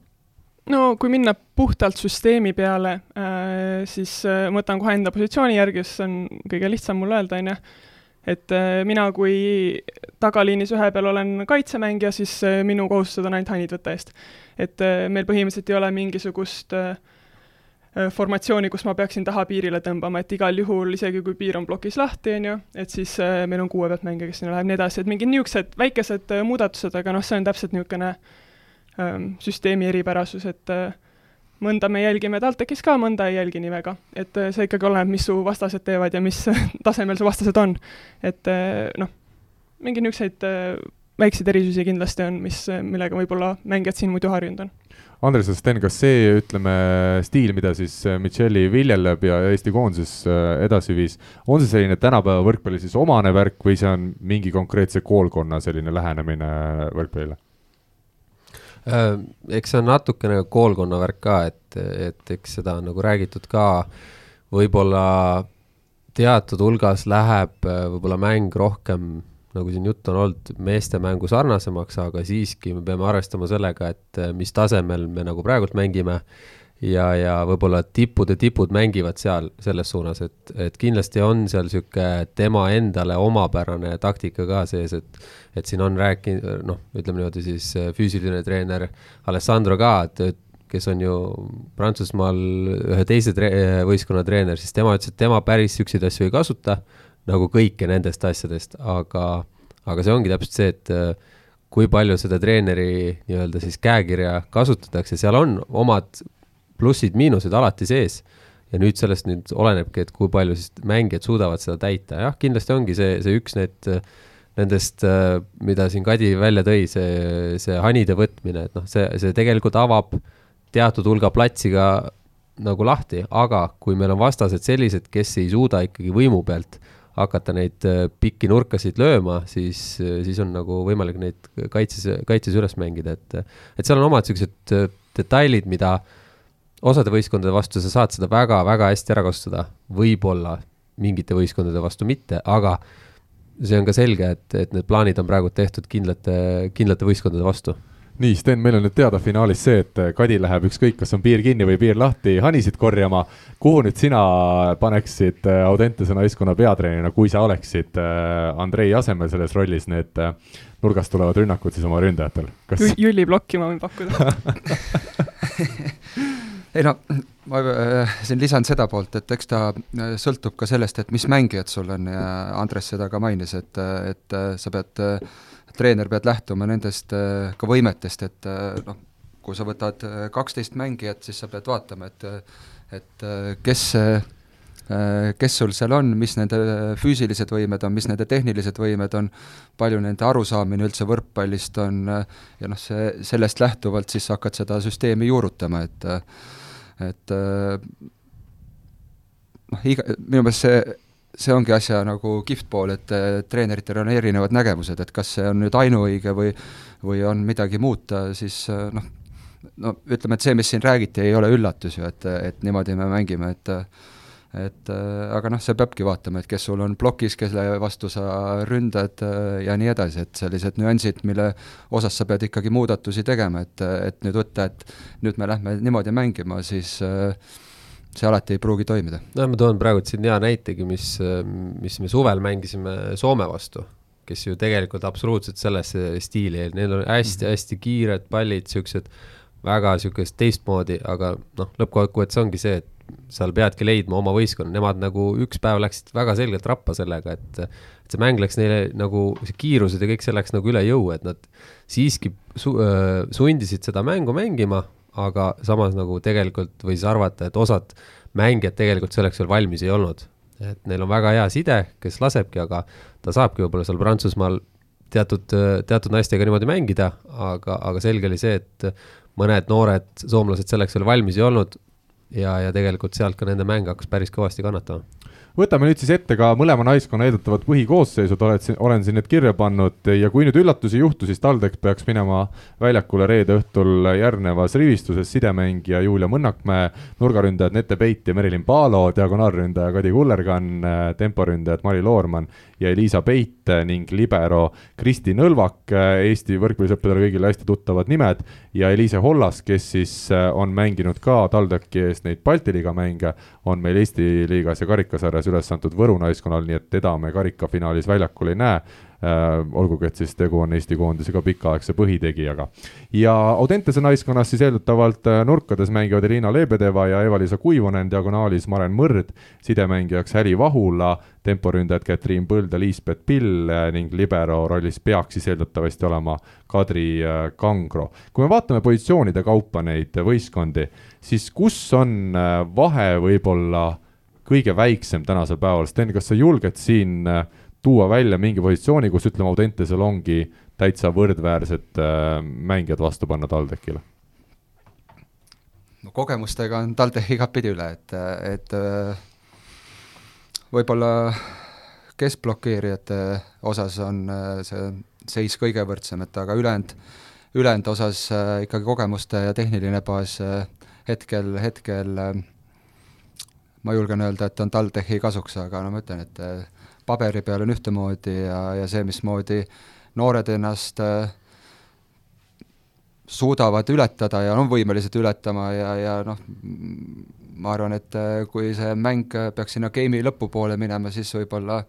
no kui minna puhtalt süsteemi peale äh,, siis äh, ma võtan kohe enda positsiooni järgi, sest see on kõige lihtsam mul öelda, on ju. Et äh, mina, kui tagaliinis ühe peal olen kaitsemängija, siis äh, minu kohustused on ainult hannid võtta eest. et äh, meil põhimõtteliselt ei ole mingisugust formatsiooni, kus ma peaksin taha piirile tõmbama, et igal juhul, isegi kui piir on plokis lahti, on ju, et siis meil on kuue pealt mängija, kes sinna läheb, nii edasi, et mingid niisugused väikesed muudatused, aga noh, see on täpselt niisugune ähm, süsteemi eripärasus, et äh, mõnda me jälgime TalTechis ka, mõnda ei jälgi nii väga. et äh, see ikkagi oleneb, mis su vastased teevad ja mis <laughs> tasemel su vastased on. et äh, noh, mingeid niisuguseid äh, väikseid erisusi kindlasti on, mis, millega võib-olla mängijad siin muidu harjunud on. Andres ja Sten, kas see, ütleme, stiil, mida siis Micheli viljeleb ja Eesti koondises edasi viis, on see selline tänapäeva võrkpalli siis omane värk või see on mingi konkreetse koolkonna selline lähenemine võrkpallile? Äh, eks see on natukene koolkonna värk ka, et, et eks seda on nagu räägitud ka, võib-olla teatud hulgas läheb äh, võib-olla mäng rohkem, nagu siin juttu on olnud, meeste mängu sarnasemaks, aga siiski me peame arvestama sellega, et äh, mis tasemel me nagu praegult mängime ja, ja võib-olla tipude tipud mängivad seal selles suunas, et, et kindlasti on seal niisugune tema endale omapärane taktika ka sees, et et siin on rääkinud, noh, ütleme niimoodi siis äh, füüsiline treener Alessandro ka, et kes on ju Prantsusmaal ühe teise tre-, võistkonna treener, siis tema ütles, et tema päris niisuguseid asju ei kasuta, nagu kõike nendest asjadest, aga, aga see ongi täpselt see, et äh, kui palju seda treeneri nii-öelda siis käekirja kasutatakse, seal on omad plussid-miinused alati sees. Ja nüüd sellest nüüd olenebki, et kui palju siis mängijad suudavad seda täita, jah, kindlasti ongi see, see üks need, nendest, mida siin Kadi välja tõi, see, see hanide võtmine, et noh, see, see tegelikult avab teatud hulga platsi ka nagu lahti, aga kui meil on vastased sellised, kes ei suuda ikkagi võimu pealt hakata neid pikki nurkasid lööma, siis, siis on nagu võimalik neid kaitses, kaitses üles mängida, et et seal on omad niisugused detailid, mida äh, osade võistkondade vastu sa saad seda väga-väga hästi ära kasutada, võib-olla mingite võistkondade vastu mitte, aga see on ka selge, et, et need plaanid on praegu tehtud kindlate, kindlate võistkondade vastu nii, Sten, meil on nüüd teada finaalis see, et Kadi läheb ükskõik, kas on piir kinni või piir lahti, hanisid korjama. kuhu nüüd sina paneksid Audentese naiskonna peatreenerina, kui sa oleksid äh, Andrei asemel selles rollis, need äh, nurgast tulevad rünnakud siis oma ründajatel? kas Jülli plokki ma võin pakkuda <laughs> <laughs> ei no ma äh, siin lisan seda poolt, et eks ta äh, sõltub ka sellest, et mis mängijad sul on ja Andres seda ka mainis, et, et äh, sa pead, treener pead lähtuma nendest ka võimetest, et noh, kui sa võtad kaksteist mängijat, siis sa pead vaatama, et et kes kes sul seal on, mis nende füüsilised võimed on, mis nende tehnilised võimed on, palju nende arusaamine üldse võrkpallist on ja noh, see, sellest lähtuvalt siis hakkad seda süsteemi juurutama, et et äh, noh, iga, minu meelest see, see ongi asja nagu kihvt pool, et treeneritel on erinevad nägemused, et kas see on nüüd ainuõige või või on midagi muuta, siis äh, noh, no ütleme, et see, mis siin räägiti, ei ole üllatus ju, et, et niimoodi me mängime, et et aga noh, see peabki vaatama, et kes sul on plokis, kelle vastu sa ründad ja nii edasi, et sellised nüansid, mille osas sa pead ikkagi muudatusi tegema, et, et nüüd võtta, et nüüd me lähme niimoodi mängima, siis see alati ei pruugi toimida. no ma toon praegu siin hea näitegi, mis, mis me suvel mängisime Soome vastu, kes ju tegelikult absoluutselt sellesse stiili, neil on hästi-hästi mhm. kiired pallid, niisugused väga niisugust teistmoodi, aga noh, lõppkokkuvõttes ongi see, et seal peadki leidma oma võistkonna, nemad nagu üks päev läksid väga selgelt rappa sellega, et et see mäng läks neile nagu, see kiirused ja kõik see läks nagu üle jõu, et nad siiski su-, sundisid seda mängu mängima, aga samas nagu tegelikult võis arvata, et osad mängijad tegelikult selleks veel valmis ei olnud. et neil on väga hea side, kes lasebki, aga ta saabki võib-olla seal Prantsusmaal teatud, teatud naistega niimoodi mängida, aga, aga selge oli see, et mõned noored soomlased selleks veel valmis ei olnud, ja, ja tegelikult sealt ka nende mäng hakkas päris kõvasti kannatama. Võtame nüüd siis ette ka mõlema naiskonna eeldatavad põhikoosseisud, oled olen siin need kirja pannud ja kui nüüd üllatusi ei juhtu, siis TalTech peaks minema väljakule reede õhtul järgnevas rivistuses sidemängija Julia Mõnnakmäe, nurgaründajad Nete Peit ja Merilin Paalo, diagonaalründaja Kadi Kullergann, temporündajad Mari Loormann ja Elisa Peit ning libero Kristi Nõlvak, Eesti võrkpallisõppedele kõigile hästi tuttavad nimed, ja Eliise Hollas, kes siis on mänginud ka TalTechi eest neid Balti liiga mänge, on meil Eesti liigas ja karikasarjas üles antud Võru naiskonnal, nii et teda me karikafinaalis väljakul ei näe. Äh, olgugi, et siis tegu on Eesti koondisega pikaaegse põhitegijaga. ja Audentese naiskonnas siis eeldatavalt äh, nurkades mängivad Elina Lebedeva ja Eva-Liisa Kuivonen, diagonaalis Maren Mõrd, sidemängijaks Häli Vahula, temporündajad Katriin Põld ja Liisbet Pill äh, ning libero rollis peaks siis eeldatavasti olema Kadri Kangro. kui me vaatame positsioonide kaupa neid võistkondi, siis kus on vahe võib-olla kõige väiksem tänasel päeval, Sten, kas sa julged siin äh, tuua välja mingi positsiooni, kus ütleme, Audentesel ongi täitsa võrdväärsed äh, mängijad vastu panna TalTechile? no kogemustega on TalTech igatpidi üle, et, et äh, võib-olla keskblokeerijate osas on äh, see seis kõige võrdsem, et aga ülejäänud, ülejäänud osas äh, ikkagi kogemuste ja tehniline baas hetkel, hetkel ma julgen öelda, et on TalTechi kasuks, aga no ma ütlen, et paberi peal on ühtemoodi ja, ja see, mismoodi noored ennast äh, suudavad ületada ja on võimelised ületama ja, ja noh, ma arvan, et äh, kui see mäng peaks sinna game'i lõpupoole minema, siis võib-olla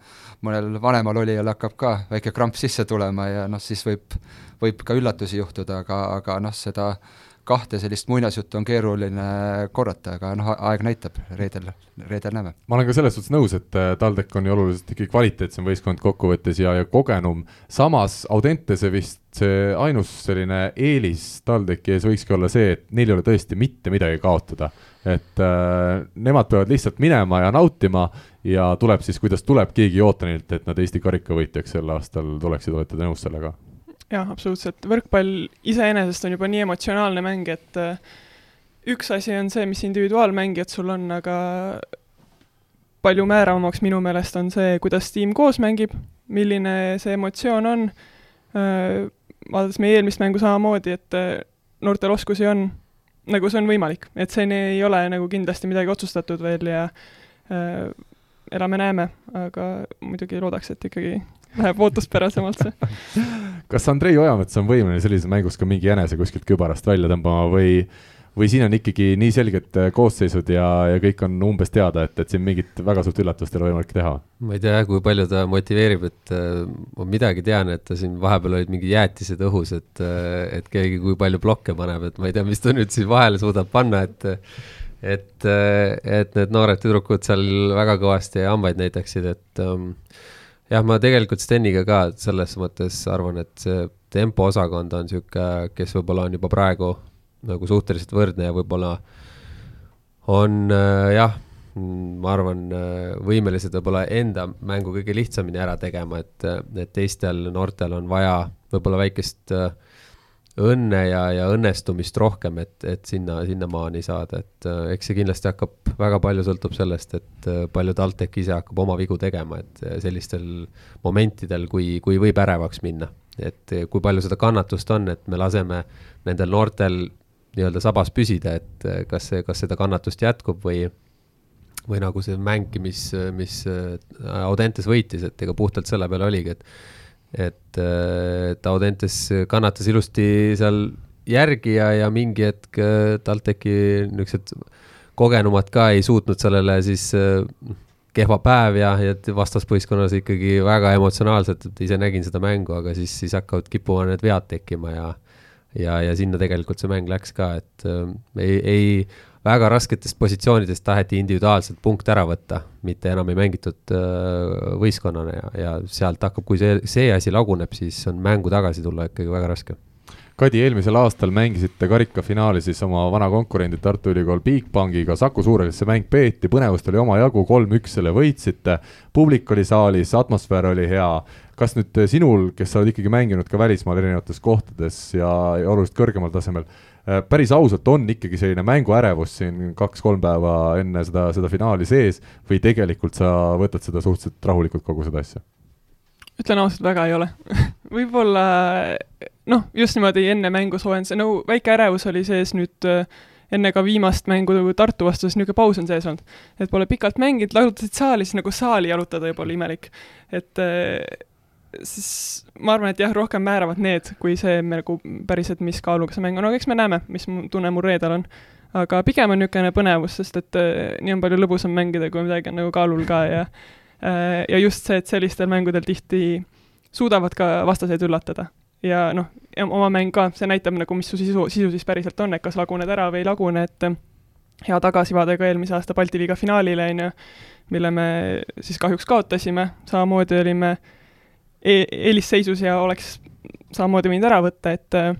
mõnel vanemal olijal hakkab ka väike kramp sisse tulema ja noh, siis võib, võib ka üllatusi juhtuda, aga, aga noh, seda äh, kahte sellist muinasjuttu on keeruline korrata, aga noh, aeg näitab, reedel, reedel näeme. ma olen ka selles suhtes nõus, et äh, TalTech on ju oluliselt ikkagi kvaliteetsem võistkond kokkuvõttes ja, ja kogenum, samas Audentese vist see ainus selline eelis TalTechi ees võikski olla see, et neil ei ole tõesti mitte midagi kaotada. et äh, nemad peavad lihtsalt minema ja nautima ja tuleb siis, kuidas tuleb, keegi ei oota neilt, et nad Eesti karikavõitjaks sel aastal tuleksid, olete te nõus sellega? Jah, absoluutselt, võrkpall iseenesest on juba nii emotsionaalne mäng, et äh, üks asi on see, mis individuaalmängijad sul on, aga palju määravamaks minu meelest on see, kuidas tiim koos mängib, milline see emotsioon on, äh, vaadates meie eelmist mängu samamoodi, et äh, noortel oskusi on, nagu see on võimalik, et seni ei ole nagu kindlasti midagi otsustatud veel ja elame-näeme, aga muidugi loodaks, et ikkagi läheb ootuspärasemalt see. <laughs> kas Andrei Ojamets on võimeline sellises mängus ka mingi jänese kuskilt kübarast välja tõmbama või, või siin on ikkagi nii selged äh, koosseisud ja, ja kõik on umbes teada, et, et siin mingit väga suurt üllatust ei ole võimalik teha? ma ei tea, kui palju ta motiveerib, et äh, ma midagi tean, et ta siin vahepeal olid mingi jäätised õhus, et, äh, et keegi kui palju blokke paneb, et ma ei tea, mis ta nüüd siis vahele suudab panna, et et, et need noored tüdrukud seal väga kõvasti hambaid näitaksid, et um, jah, ma tegelikult Steniga ka selles mõttes arvan, et see tempoosakond on niisugune, kes võib-olla on juba praegu nagu suhteliselt võrdne ja võib-olla on äh, jah, ma arvan, äh, võimelised võib-olla enda mängu kõige lihtsamini ära tegema, et, et teistel noortel on vaja võib-olla väikest äh, õnne ja, ja õnnestumist rohkem, et, et sinna, sinnamaani saada, et äh, eks see kindlasti hakkab, väga palju sõltub sellest, et äh, palju TalTech ise hakkab oma vigu tegema, et äh, sellistel momentidel, kui, kui võib ärevaks minna. et kui palju seda kannatust on, et me laseme nendel noortel nii-öelda sabas püsida, et kas see, kas seda kannatust jätkub või või nagu see mäng, mis, mis Audentes võitis, et ega puhtalt selle peale oligi, et et, äh, et Audentes kannatas ilusti seal järgi ja, ja mingi hetk äh, TalTechi niisugused kogenumad ka ei suutnud sellele siis äh, kehva päev ja, ja vastaspõistkonnas ikkagi väga emotsionaalselt, et ise nägin seda mängu, aga siis, siis hakkavad, kipuvad need vead tekkima ja ja, ja sinna tegelikult see mäng läks ka, et äh, ei, ei väga rasketest positsioonidest taheti individuaalselt punkt ära võtta, mitte enam ei mängitud äh, võistkonnana ja, ja sealt hakkab, kui see, see asi laguneb, siis on mängu tagasi tulla ikkagi väga raske. Kadi, eelmisel aastal mängisite karikafinaali siis oma vana konkurendi Tartu Ülikool Bigbankiga, Saku Suures see mäng peeti, põnevust oli omajagu, kolm-üks selle võitsite, publik oli saalis, atmosfäär oli hea, kas nüüd sinul, kes sa oled ikkagi mänginud ka välismaal erinevates kohtades ja, ja oluliselt kõrgemal tasemel, päris ausalt on ikkagi selline mänguärevus siin kaks-kolm päeva enne seda, seda finaali sees või tegelikult sa võtad seda suhteliselt rahulikult, kogu seda asja? ütlen ausalt, väga ei ole <laughs> võib-olla noh, just niimoodi enne mängu soojendus, no väike ärevus oli sees nüüd äh, enne ka viimast mängu Tartu vastu, siis niisugune paus on sees olnud. et pole pikalt mänginud, jalutasid saali, siis nagu saali jalutada juba oli imelik. et äh, siis ma arvan, et jah, rohkem määravad need, kui see nagu päriselt, mis kaaluga see mäng on, aga eks me näeme, mis tunne mul reedel on. aga pigem on niisugune põnevus, sest et äh, nii on palju lõbusam mängida, kui midagi on nagu kaalul ka ja äh, ja just see, et sellistel mängudel tihti suudavad ka vastaseid üllatada. ja noh, oma mäng ka, see näitab nagu, mis su sisu, sisu siis päriselt on, et kas laguned ära või ei lagune, et hea tagasivaade ka eelmise aasta Balti liiga finaalile, on ju, mille me siis kahjuks kaotasime, samamoodi olime e eelisseisus ja oleks samamoodi võinud ära võtta, et äh,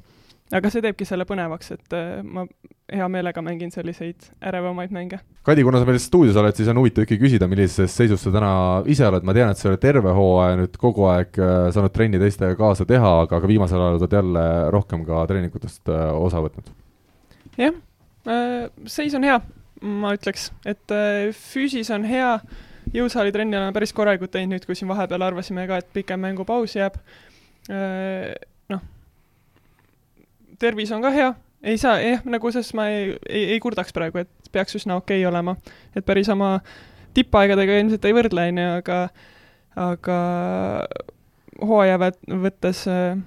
aga see teebki selle põnevaks, et äh, ma hea meelega mängin selliseid ärevamaid mänge. Kadi, kuna sa meil stuudios oled, siis on huvitav ikkagi küsida, millises seisus sa täna ise oled, ma tean, et sa ei ole terve hooaja nüüd kogu aeg äh, saanud trenni teistega kaasa teha, aga, aga viimasel ajal oled jälle rohkem ka treeningutest osa võtnud. jah, seis on hea, ma ütleks, et füüsis on hea, jõusaali trenni oleme päris korralikult teinud nüüd, kui siin vahepeal arvasime ka, et pikem mängupaus jääb noh, tervis on ka hea, ei saa, jah, nagu selles ma ei, ei, ei kurdaks praegu, et peaks üsna okei okay olema. et päris oma tippaegadega ilmselt ei võrdle, on ju, aga aga hooaja võttes äh,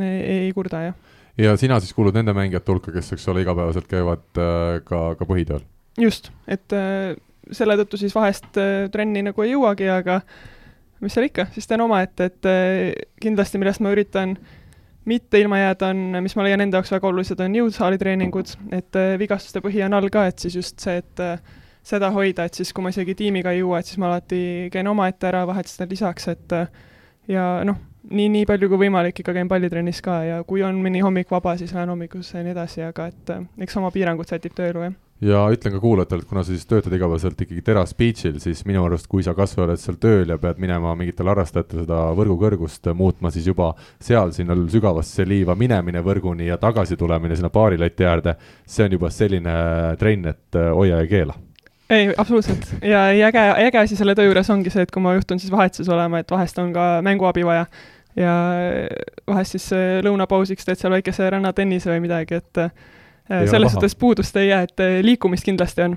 ei, ei kurda, jah. ja sina siis kuulud nende mängijate hulka, kes, eks ole, igapäevaselt käivad äh, ka, ka põhitööl? just, et äh, selle tõttu siis vahest äh, trenni nagu ei jõuagi, aga mis seal ikka, siis teen omaette, et äh, kindlasti, millest ma üritan mitte ilma jääda, on, mis ma leian enda jaoks väga olulised, on jõusaalitreeningud, et äh, vigastuste põhi on all ka, et siis just see, et seda hoida, et siis, kui ma isegi tiimiga ei jõua, et siis ma alati käin omaette ära, vahel seda lisaks, et ja noh, nii, nii palju kui võimalik ikka käin pallitrennis ka ja kui on mõni hommik vaba, siis lähen hommikusse ja nii edasi, aga et eks oma piirangud sätib tööelu, jah ja ütlen ka kuulajatele, et kuna sa siis töötad igapäevaselt ikkagi Teras Beachil, siis minu arust, kui sa kas või oled seal tööl ja pead minema mingitele harrastajatele seda võrgu kõrgust muutma, siis juba seal sinna sügavasse liiva minemine võrguni ja tagasi tulemine sinna baarilati äärde, see on juba selline trenn, et äh, hoia ja keela. Ei, absoluutselt. Ja äge, äge asi selle töö juures ongi see, et kui ma juhtun siis vahetuses olema, et vahest on ka mänguabi vaja. Ja vahest siis äh, lõunapausiks teed seal väikese rannatennise või midagi, et Äh, selles suhtes puudust ei jää, et äh, liikumist kindlasti on.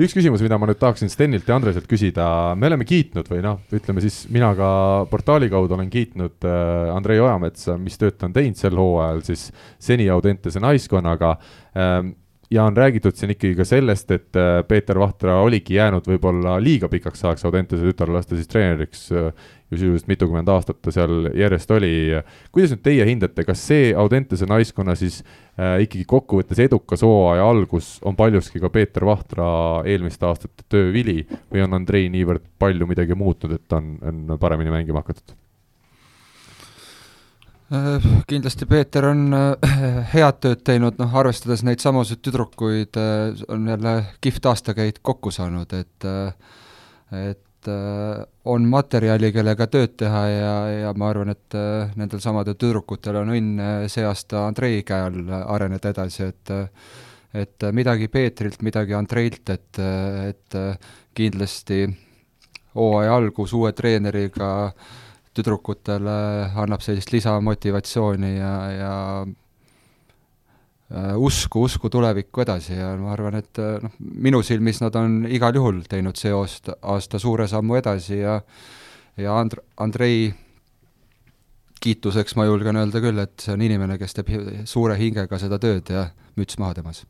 Üks küsimus, mida ma nüüd tahaksin Stenilt ja Andreselt küsida, me oleme kiitnud või noh, ütleme siis mina ka portaali kaudu olen kiitnud äh, Andrei Ojametsa, mis tööd ta on teinud sel hooajal siis seni Audentese naiskonnaga. Ähm, ja on räägitud siin ikkagi ka sellest, et äh, Peeter Vahtra oligi jäänud võib-olla liiga pikaks ajaks Audentese tütarlaste siis treeneriks ju sisuliselt mitukümmend aastat ta seal järjest oli. kuidas nüüd teie hindate, kas see Audentese naiskonna siis äh, ikkagi kokkuvõttes edukas hooaja algus on paljuski ka Peeter Vahtra eelmiste aastate töö vili või on Andrei niivõrd palju midagi muutnud, et on, on paremini mängima hakatud? Äh, kindlasti Peeter on äh, head tööd teinud, noh arvestades neid samasid tüdrukuid, äh, on jälle kihvt aastakäik kokku saanud, et et et äh, on materjali, kellega tööd teha ja, ja ma arvan, et äh, nendel samadel tüdrukutel on õnn äh, see aasta Andrei käe all areneda edasi, et et midagi Peetrilt, midagi Andreilt, et, et kindlasti hooaja algus uue treeneriga tüdrukutele annab sellist lisamotivatsiooni ja, ja usku, usku tulevikku edasi ja ma arvan, et äh, noh, minu silmis nad on igal juhul teinud see aasta, aasta suure sammu edasi ja ja And-, Andrei kiituseks ma julgen öelda küll, et see on inimene, kes teeb suure hingega seda tööd ja müts maha temas.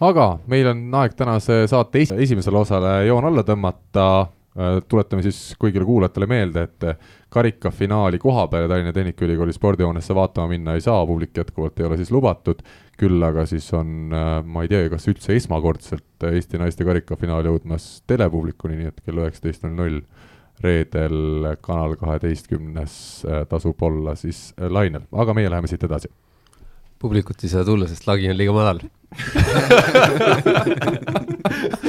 aga meil on aeg tänase saate esimesele osale joon alla tõmmata, äh, tuletame siis kõigile kuulajatele meelde, et karikafinaali koha peale Tallinna Tehnikaülikooli spordihoonesse vaatama minna ei saa, publik jätkuvalt ei ole siis lubatud, küll aga siis on, äh, ma ei tea, kas üldse esmakordselt Eesti naiste karikafinaal jõudmas telepublikuni, nii et kell üheksateist null null reedel Kanal kaheteistkümnes äh, tasub olla siis äh, lainel, aga meie läheme siit edasi. publikut ei saa tulla, sest lagi on liiga madal <laughs>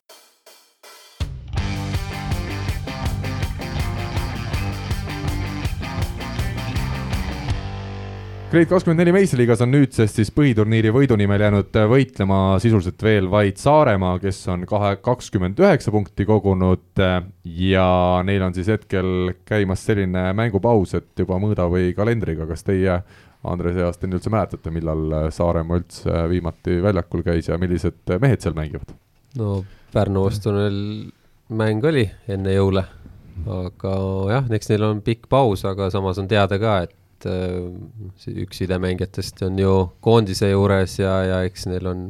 Grade24 meistriliigas on nüüdsest siis põhiturniiri võidu nimel jäänud võitlema sisuliselt veel vaid Saaremaa, kes on kahe, kakskümmend üheksa punkti kogunud äh, ja neil on siis hetkel käimas selline mängupaus, et juba mõõda või kalendriga, kas teie Andres ja Sten üldse mäletate, millal äh, Saaremaa üldse viimati väljakul käis ja millised mehed seal mängivad? no Pärnu vastu neil mäng oli enne jõule, aga jah, eks neil on pikk paus, aga samas on teada ka, et et äh, üks sidemängijatest on ju koondise juures ja, ja eks neil on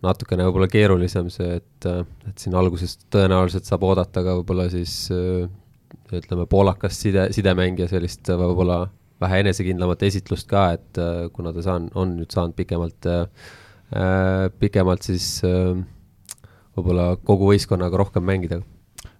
natukene võib-olla keerulisem see, et, et siin alguses tõenäoliselt saab oodata ka võib-olla siis ütleme, poolakast side, sidemängija sellist võib-olla vähe enesekindlamat esitlust ka, et kuna ta saan-, on nüüd saanud pikemalt äh,, pikemalt siis äh, võib-olla kogu võistkonnaga rohkem mängida.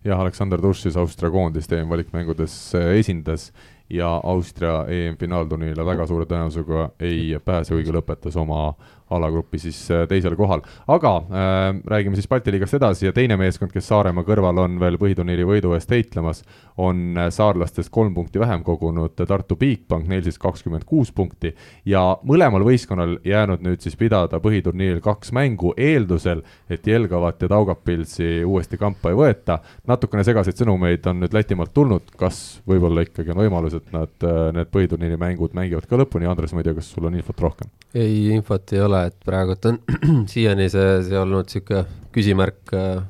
jah, Aleksander Tuš siis Austria koondist EM-valikmängudes esindas ja Austria EM-finaalturniirile väga suure tõenäosusega ei pääse, kuigi lõpetas oma alagrupi siis äh, teisel kohal. aga äh, räägime siis Balti liigast edasi ja teine meeskond, kes Saaremaa kõrval on veel põhiturniiri võidu eest heitlemas, on äh, saarlastest kolm punkti vähem kogunud Tartu Bigbank, neil siis kakskümmend kuus punkti ja mõlemal võistkonnal jäänud nüüd siis pidada põhiturniiril kaks mängu eeldusel, et Jelgavat ja Daugavpilsi uuesti kampa ei võeta. natukene segaseid sõnumeid on nüüd Lätimaalt tulnud, kas võib-olla ikkagi on võimalus, et nad, äh, need põhiturniiri mängud mängivad ka lõpuni, Andres, ma ei tea, kas sul on infot rohkem? ei, infot ei ole, et praegult on <clears throat> siiani see, see olnud niisugune küsimärk äh,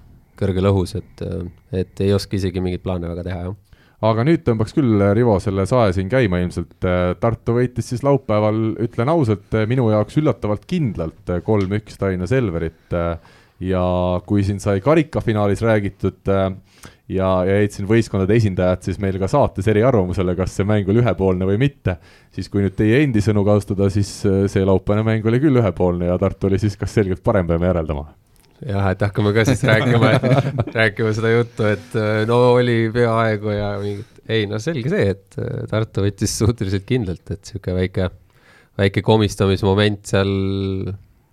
kõrgel õhus, et, äh, et ei oska isegi mingeid plaane väga teha, jah aga nüüd tõmbaks küll, Rivo, selle sae siin käima ilmselt. Tartu võitis siis laupäeval, ütlen ausalt, minu jaoks üllatavalt kindlalt kolm-üks Tallinna Selverit. ja kui siin sai karikafinaalis räägitud ja, ja jäid siin võistkondade esindajad siis meil ka saates eriarvamusele, kas see mäng oli ühepoolne või mitte, siis kui nüüd teie endi sõnu kasutada, siis äh, see laupäevane mäng oli küll ühepoolne ja Tartu oli siis kas selgelt parem, peame järeldama? jah, et hakkame ka siis rääkima <laughs> rääkima seda juttu, et äh, no oli peaaegu ja mingit, ei no selge see, et äh, Tartu võttis suhteliselt kindlalt, et niisugune väike, väike komistamismoment seal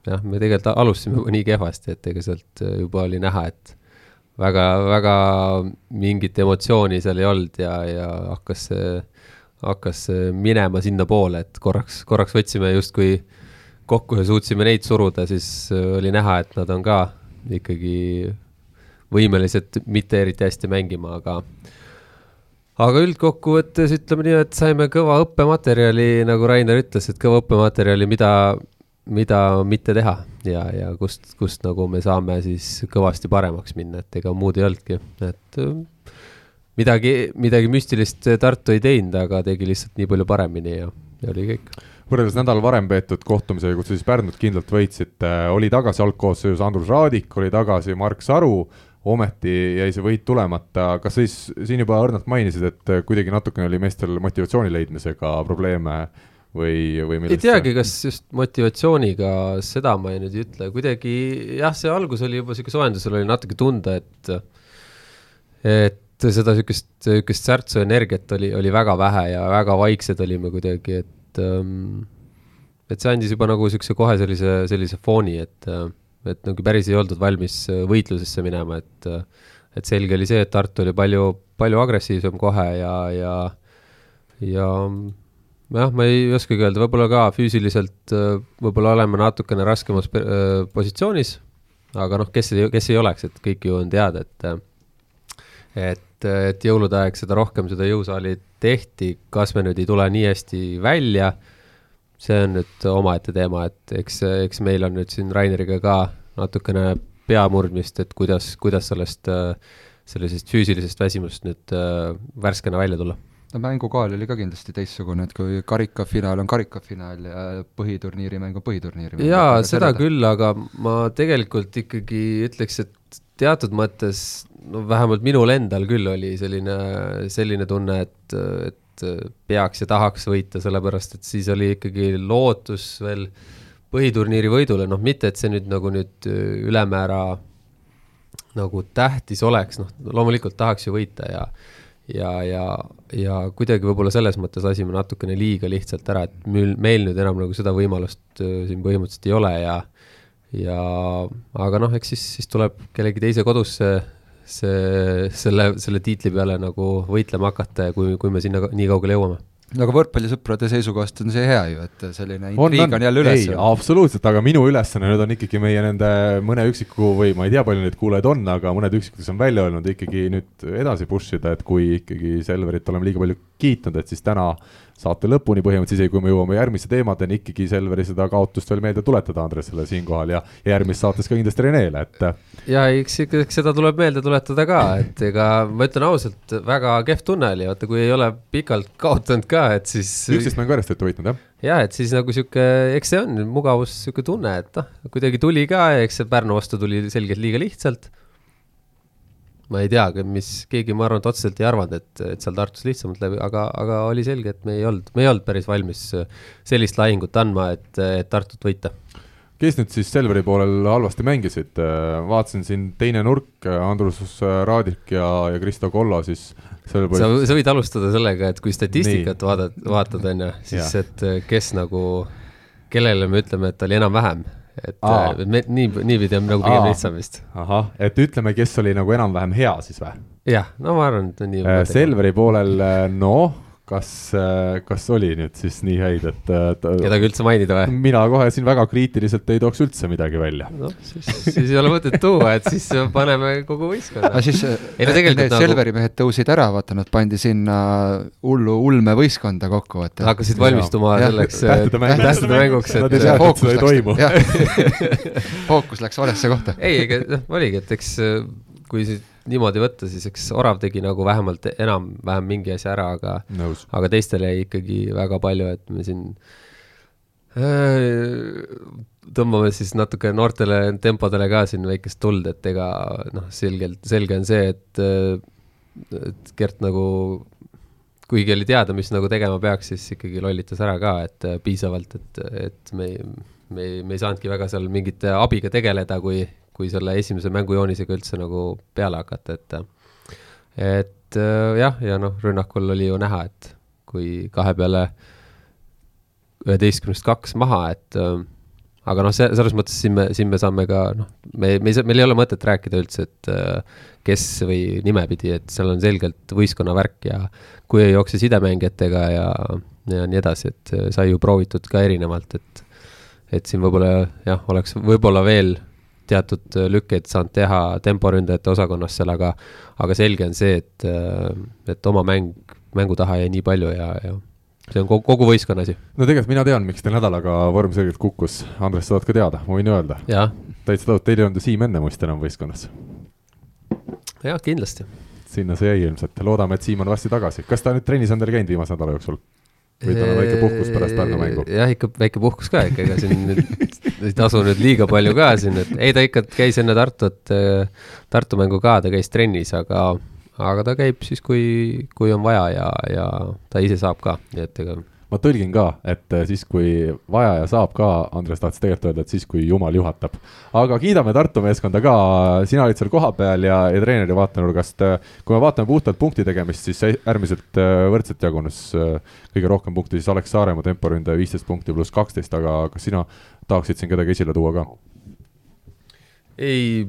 jah, me tegelikult alustasime juba nii kehvasti, et ega sealt juba oli näha, et väga, väga mingit emotsiooni seal ei olnud ja, ja hakkas see, hakkas minema sinnapoole, et korraks, korraks võtsime justkui kokku ja suutsime neid suruda, siis oli näha, et nad on ka ikkagi võimelised mitte eriti hästi mängima, aga aga üldkokkuvõttes ütleme nii, et saime kõva õppematerjali, nagu Rainer ütles, et kõva õppematerjali, mida mida mitte teha ja, ja kust, kust nagu me saame siis kõvasti paremaks minna, et ega muud ei olnudki, et äh, midagi, midagi müstilist Tartu ei teinud, aga tegi lihtsalt nii palju paremini ja, ja oli kõik. võrreldes nädal varem peetud kohtumisega, kus te siis Pärnut kindlalt võitsite, oli tagasi algkoosseisus Andrus Raadik, oli tagasi Mark Saru, ometi jäi see võit tulemata, kas siis siin juba õrnalt mainisid, et kuidagi natukene oli meestel motivatsiooni leidmisega probleeme või, või millest ei teagi, kas just motivatsiooniga, seda ma ei nüüd ei ütle, kuidagi jah, see algus oli juba niisugune soojendusel oli natuke tunda, et et seda niisugust, niisugust särtsu energiat oli, oli väga vähe ja väga vaiksed olime kuidagi, et ähm, et see andis juba nagu niisuguse kohe sellise, sellise fooni, et et nagu päris ei oldud valmis võitlusesse minema, et et selge oli see, et Tartu oli palju, palju agressiivsem kohe ja, ja ja jah, ma ei oskagi öelda, võib-olla ka füüsiliselt äh, võib-olla oleme natukene raskemas äh, positsioonis, aga noh, kes kes ei oleks, et kõik ju on teada, et äh, et, et jõulude aeg seda rohkem seda jõusaali tehti, kas me nüüd ei tule nii hästi välja, see on nüüd omaette teema, et eks, eks meil on nüüd siin Raineriga ka natukene peamurdmist, et kuidas, kuidas sellest, sellisest füüsilisest väsimust nüüd värskena välja tulla no mängukaal oli ka kindlasti teistsugune, et kui karikafinaal on karikafinaal ja põhiturniiri mäng on põhiturniiri mäng. jaa, seda sereda. küll, aga ma tegelikult ikkagi ütleks, et teatud mõttes, no vähemalt minul endal küll oli selline, selline tunne, et, et peaks ja tahaks võita, sellepärast et siis oli ikkagi lootus veel põhiturniiri võidule, noh mitte, et see nüüd nagu nüüd ülemäära nagu tähtis oleks, noh loomulikult tahaks ju võita ja ja, ja, ja kuidagi võib-olla selles mõttes lasime natukene liiga lihtsalt ära, et meil, meil nüüd enam nagu seda võimalust äh, siin põhimõtteliselt ei ole ja ja aga noh, eks siis, siis tuleb kellegi teise kodus see, see, selle, selle tiitli peale nagu võitlema hakata ja kui, kui me sinna nii kaugele jõuame aga võrkpallisõprade seisukohast on see hea ju, et selline intriig on, on jälle üles. ei, absoluutselt, aga minu ülesanne nüüd on ikkagi meie nende mõne üksiku või ma ei tea, palju neid kuulajaid on, aga mõned üksikud, kes on välja öelnud, ikkagi nüüd edasi push ida, et kui ikkagi Selverit oleme liiga palju kiitnud, et siis täna saate lõpuni põhimõtteliselt, isegi kui me jõuame järgmiste teemadeni, ikkagi Selveri seda kaotust veel meelde tuletada Andresele siinkohal ja, ja järgmises saates ka kindlasti Renele, et. ja eks ikka seda tuleb meelde tuletada ka, et ega ma ütlen ausalt, väga kehv tunne oli, vaata kui ei ole pikalt kaotanud ka, et siis. üksteist mängu järjest olete võitnud, jah? ja et siis nagu sihuke, eks see on mugavus, sihuke tunne, et noh, kuidagi tuli ka eks see Pärnu vastu tuli selgelt liiga lihtsalt. Ma ei tea, mis keegi, ma arvan, et otseselt ei arvanud, et, et seal Tartus lihtsamalt läbi, aga, aga oli selge, et me ei olnud, me ei olnud päris valmis sellist lahingut andma, et, et Tartut võita kes nüüd siis Selveri poolel halvasti mängisid, vaatasin siin teine nurk, Andrus Raadik ja, ja Kristo Kollo siis sa, sa võid alustada sellega, et kui statistikat Nii. vaatad, vaatad, on ju, siis ja. et kes nagu, kellele me ütleme, et oli enam-vähem, et Aa. me nii, niipidi on nagu pigem lihtsam vist. ahah, et ütleme, kes oli nagu enam-vähem hea siis või? jah, no ma arvan, et nii äh,. Selveri poolel, noh kas, äh, kas oli nüüd siis nii häid, et kedagi üldse mainida või? mina kohe siin väga kriitiliselt ei tooks üldse midagi välja. noh, siis, siis ei ole mõtet tuua, et siis paneme kogu võistkonna. aga siis ei, no need nagu... Selveri mehed tõusid ära, vaata nad pandi sinna hullu ulmevõistkonda kokku, et hakkasid valmistuma ja. selleks tähtede mänguks, et fookus <laughs> läks, fookus läks valesse kohta. ei, ega noh, oligi, et eks kui siis niimoodi võtta, siis eks Orav tegi nagu vähemalt enam-vähem mingi asja ära, aga aga teistel jäi ikkagi väga palju, et me siin äh, tõmbame siis natuke noortele tempodele ka siin väikest tuld, et ega noh, selgelt, selge on see, et et Gert nagu kuigi oli teada, mis nagu tegema peaks, siis ikkagi lollitas ära ka, et piisavalt, et, et me ei, me ei, me ei saanudki väga seal mingite abiga tegeleda, kui, kui selle esimese mängujoonisega üldse nagu peale hakata, et et äh, jah, ja noh, rünnakul oli ju näha, et kui kahe peale üheteistkümnest kaks maha, et äh, aga noh, see, selles mõttes siin me, siin me saame ka noh, me, me ei saa, meil ei ole mõtet rääkida üldse, et äh, kes või nimepidi, et seal on selgelt võistkonna värk ja kui ei jookse sidemängijatega ja, ja nii edasi, et sai ju proovitud ka erinevalt, et et siin võib-olla jah, oleks võib-olla veel teatud äh, lükkeid saanud teha temporündajate osakonnas seal, aga, aga selge on see, et, äh, et oma mäng, mängu taha jäi nii palju ja, ja see on kogu, kogu võistkonna asi. no tegelikult mina tean, miks teil nädalaga vorm selgelt kukkus. Andres, sa tahad ka teada, ma võin öelda. täitsa tõotab, teil ei olnud ju Siim Ennemust enam võistkonnas. jah, kindlasti. sinna see jäi ilmselt, loodame, et Siim on varsti tagasi. kas ta nüüd trennis on teil käinud viimase nädala jooksul? Või tal on väike puhkus pärast Pärnu mängu? jah, ikka väike puhkus ka ikka, ega siin nüüd <laughs> ei tasu nüüd liiga palju ka siin, et ei, ta ikka käis enne Tartut, Tartu mängu ka, ta käis trennis, aga, aga ta käib siis, kui, kui on vaja ja, ja ta ise saab ka, nii et ega ma tõlgin ka, et äh, siis, kui vaja ja saab ka, Andres tahtis tegelikult öelda, et siis, kui jumal juhatab. aga kiidame Tartu meeskonda ka, sina olid seal kohapeal ja, ja treeneri vaatenurgast. kui me vaatame puhtalt punkti tegemist, siis äärmiselt äh, võrdselt jagunes äh, kõige rohkem punkte siis Alex Saaremaa temporündaja viisteist punkti pluss kaksteist, aga kas sina tahaksid siin kedagi esile tuua ka? Ei,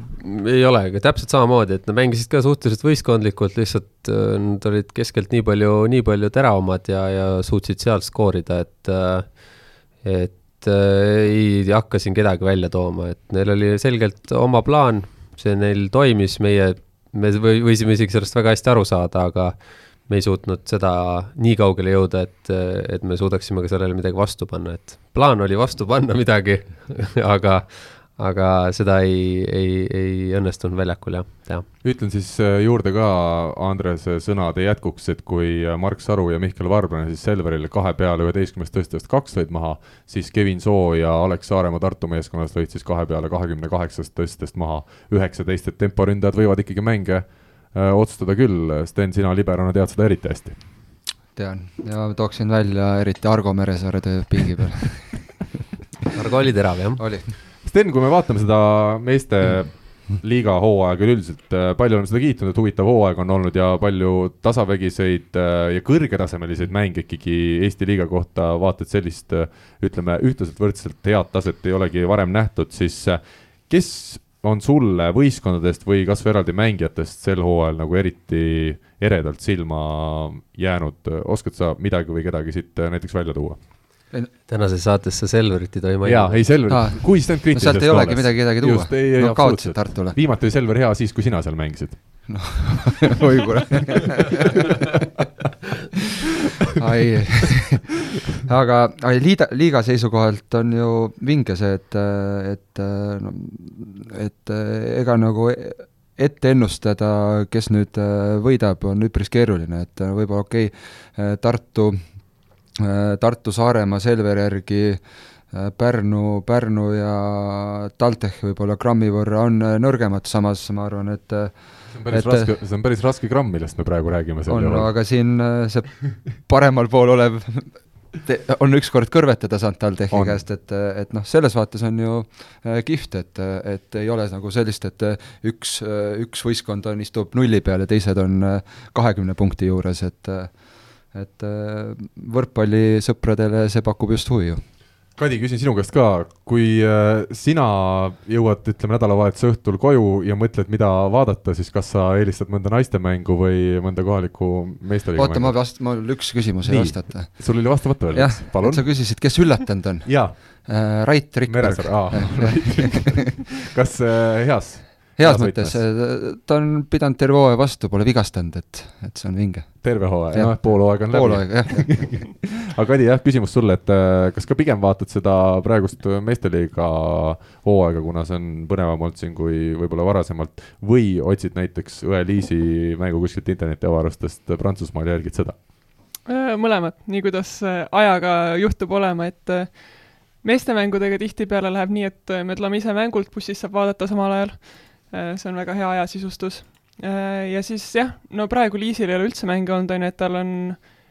ei ole, aga täpselt samamoodi, et nad mängisid ka suhteliselt võistkondlikult, lihtsalt äh, nad olid keskelt nii palju, nii palju teravamad ja, ja suutsid seal skoorida, et äh, et äh, ei hakka siin kedagi välja tooma, et neil oli selgelt oma plaan, see neil toimis, meie, me võisime isegi sellest väga hästi aru saada, aga me ei suutnud seda nii kaugele jõuda, et, et me suudaksime ka sellele midagi vastu panna, et plaan oli vastu panna <laughs> midagi aga aga seda ei, ei, ei õnnestunud väljakul jah, teha. ütlen siis äh, juurde ka Andrese sõnade jätkuks, et kui äh, Mark Saru ja Mihkel Varblane siis Selveril kahe peale üheteistkümnest tõstjast kaks lõid maha, siis Kevin Soo ja Alex Saaremaa Tartu meeskonnast lõid siis kahe peale kahekümne kaheksast tõstjast maha üheksateist, et temporündajad võivad ikkagi mänge öö, äh, otsustada küll, Sten, sina liberana tead seda eriti hästi. tean ja tooksin välja eriti Argo Meresaare töö pingi peal <laughs> Argo oli terav, jah? oli Sten, kui me vaatame seda meeste liiga hooaega üleüldiselt, äh, palju oleme seda kiitnud, et huvitav hooaeg on olnud ja palju tasavägiseid äh, ja kõrgetasemelisi mänge ikkagi Eesti liiga kohta, vaata et sellist äh, ütleme, ühtlaselt võrdselt head taset ei olegi varem nähtud, siis kes on sulle võistkondadest või kas või eraldi mängijatest sel hooajal nagu eriti eredalt silma jäänud, oskad sa midagi või kedagi siit näiteks välja tuua? Tänases saates sa Selverit ei tohi mainida. jaa, ei Selver ah., kui ainult kriitilisest no sealt ei olegi midagi kedagi tuua. no kaotasid Tartule. viimati oli Selver hea siis, kui sina seal mängisid. noh, <laughs> oi kurat <laughs> ai, aga ai, liida, liiga seisukohalt on ju vinge see, et, et no, et ega nagu ette ennustada, kes nüüd võidab, on üpris keeruline, et võib-olla okei okay,, Tartu Tartu, Saaremaa, Selveri järgi Pärnu, Pärnu ja TalTech võib-olla grammi võrra on nõrgemad, samas ma arvan, et see on päris et- raske, see on päris raske gramm, millest me praegu räägime on, aga siin äh, see paremal pool olev te, on ükskord kõrvetada saanud TalTechi käest, et, et noh, selles vaates on ju äh, kihvt, et, et ei ole nagu sellist, et äh, üks, üks võistkond on, istub nulli peal ja teised on kahekümne punkti juures, et et äh, võrkpallisõpradele see pakub just huvi ju. Kadi, küsin sinu käest ka, kui äh, sina jõuad, ütleme nädalavahetuse õhtul koju ja mõtled, mida vaadata, siis kas sa eelistad mõnda naistemängu või mõnda kohalikku meesteliiga oota, ma mängu? vast-, mul üks küsimus Nii. vastata. sul oli vastamata veel palun sa. küsisid, kes üllatanud on äh,? Rait Rikberg Meresaar, aa <laughs> <laughs> kas äh, heas? Heas mõttes võtmes., ta on pidanud terve hooaja vastu, pole vigastanud, et, et see on vinge. terve hooaja, noh, pool hooaega on pool läbi. <laughs> aga Kadi, jah, küsimus sulle, et äh, kas ka pigem vaatad seda praegust meesteliiga hooaega, kuna see on põnevam olnud siin kui võib-olla varasemalt, või otsid näiteks Õe-Liisi mängu kuskilt internetiavarustest Prantsusmaal ja jälgid seda? Äh, mõlemad, nii kuidas äh, ajaga juhtub olema, et äh, meestemängudega tihtipeale läheb nii, et me tuleme ise mängult, bussis saab vaadata samal ajal. See on väga hea ajasisustus. ja siis jah, no praegu Liisil ei ole üldse mänge olnud, on ju, et tal on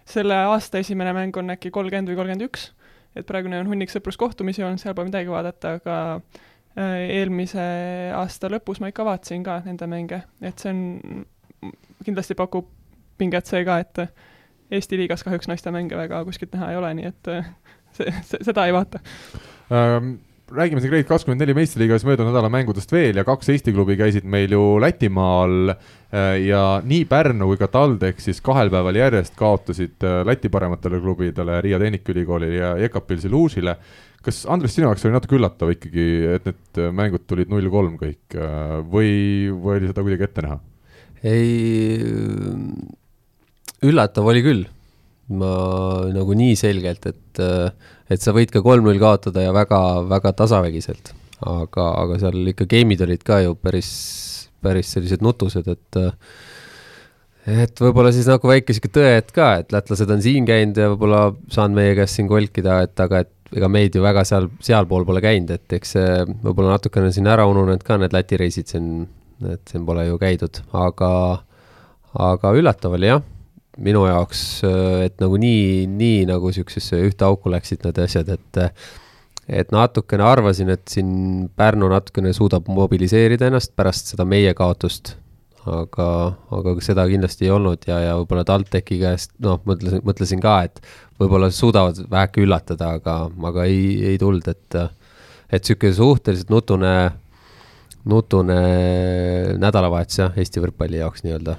selle aasta esimene mäng on äkki kolmkümmend või kolmkümmend üks, et praegune on hunnik sõpruskohtumisi olnud, seal pole midagi vaadata, aga äh, eelmise aasta lõpus ma ikka vaatasin ka nende mänge, et see on, kindlasti pakub pinget see ka, et Eesti liigas kahjuks naiste mänge väga kuskilt näha ei ole, nii et äh, see, see, seda ei vaata. Ähm, räägime siin Grade kakskümmend neli meistriliigas möödunud nädala mängudest veel ja kaks Eesti klubi käisid meil ju Lätimaal äh, ja nii Pärnu kui ka TalTech siis kahel päeval järjest kaotasid äh, Läti parematele klubidele, Riia Tehnikaülikoolile ja Jekapilsi Luusile. kas Andres, sinu jaoks oli natuke üllatav ikkagi, et need äh, mängud tulid null kolm kõik või, või oli seda kuidagi ette näha? ei, üllatav oli küll. Ma nagu nii selgelt, et, et sa võid ka kolm-null kaotada ja väga, väga tasavägiselt. aga, aga seal ikka game'id olid ka ju päris, päris sellised nutused, et et võib-olla siis nagu väike sihuke tõehetk ka, et lätlased on siin käinud ja võib-olla saanud meie käest siin kolkida, et aga et ega meid ju väga seal, sealpool pole käinud, et eks see võib-olla natukene siin ära ununenud ka need Läti reisid siin, et siin pole ju käidud, aga aga üllatav oli jah, minu jaoks, et nagu nii, nii nagu siuksesse ühte auku läksid need asjad, et et natukene arvasin, et siin Pärnu natukene suudab mobiliseerida ennast pärast seda meie kaotust, aga, aga seda kindlasti ei olnud ja, ja võib-olla TalTechi käest, noh, mõtlesin, mõtlesin ka, et võib-olla suudavad väheke üllatada, aga, aga ei, ei tulnud, et et niisugune suhteliselt nutune, nutune nädalavahetus jah, Eesti võrkpalli jaoks nii-öelda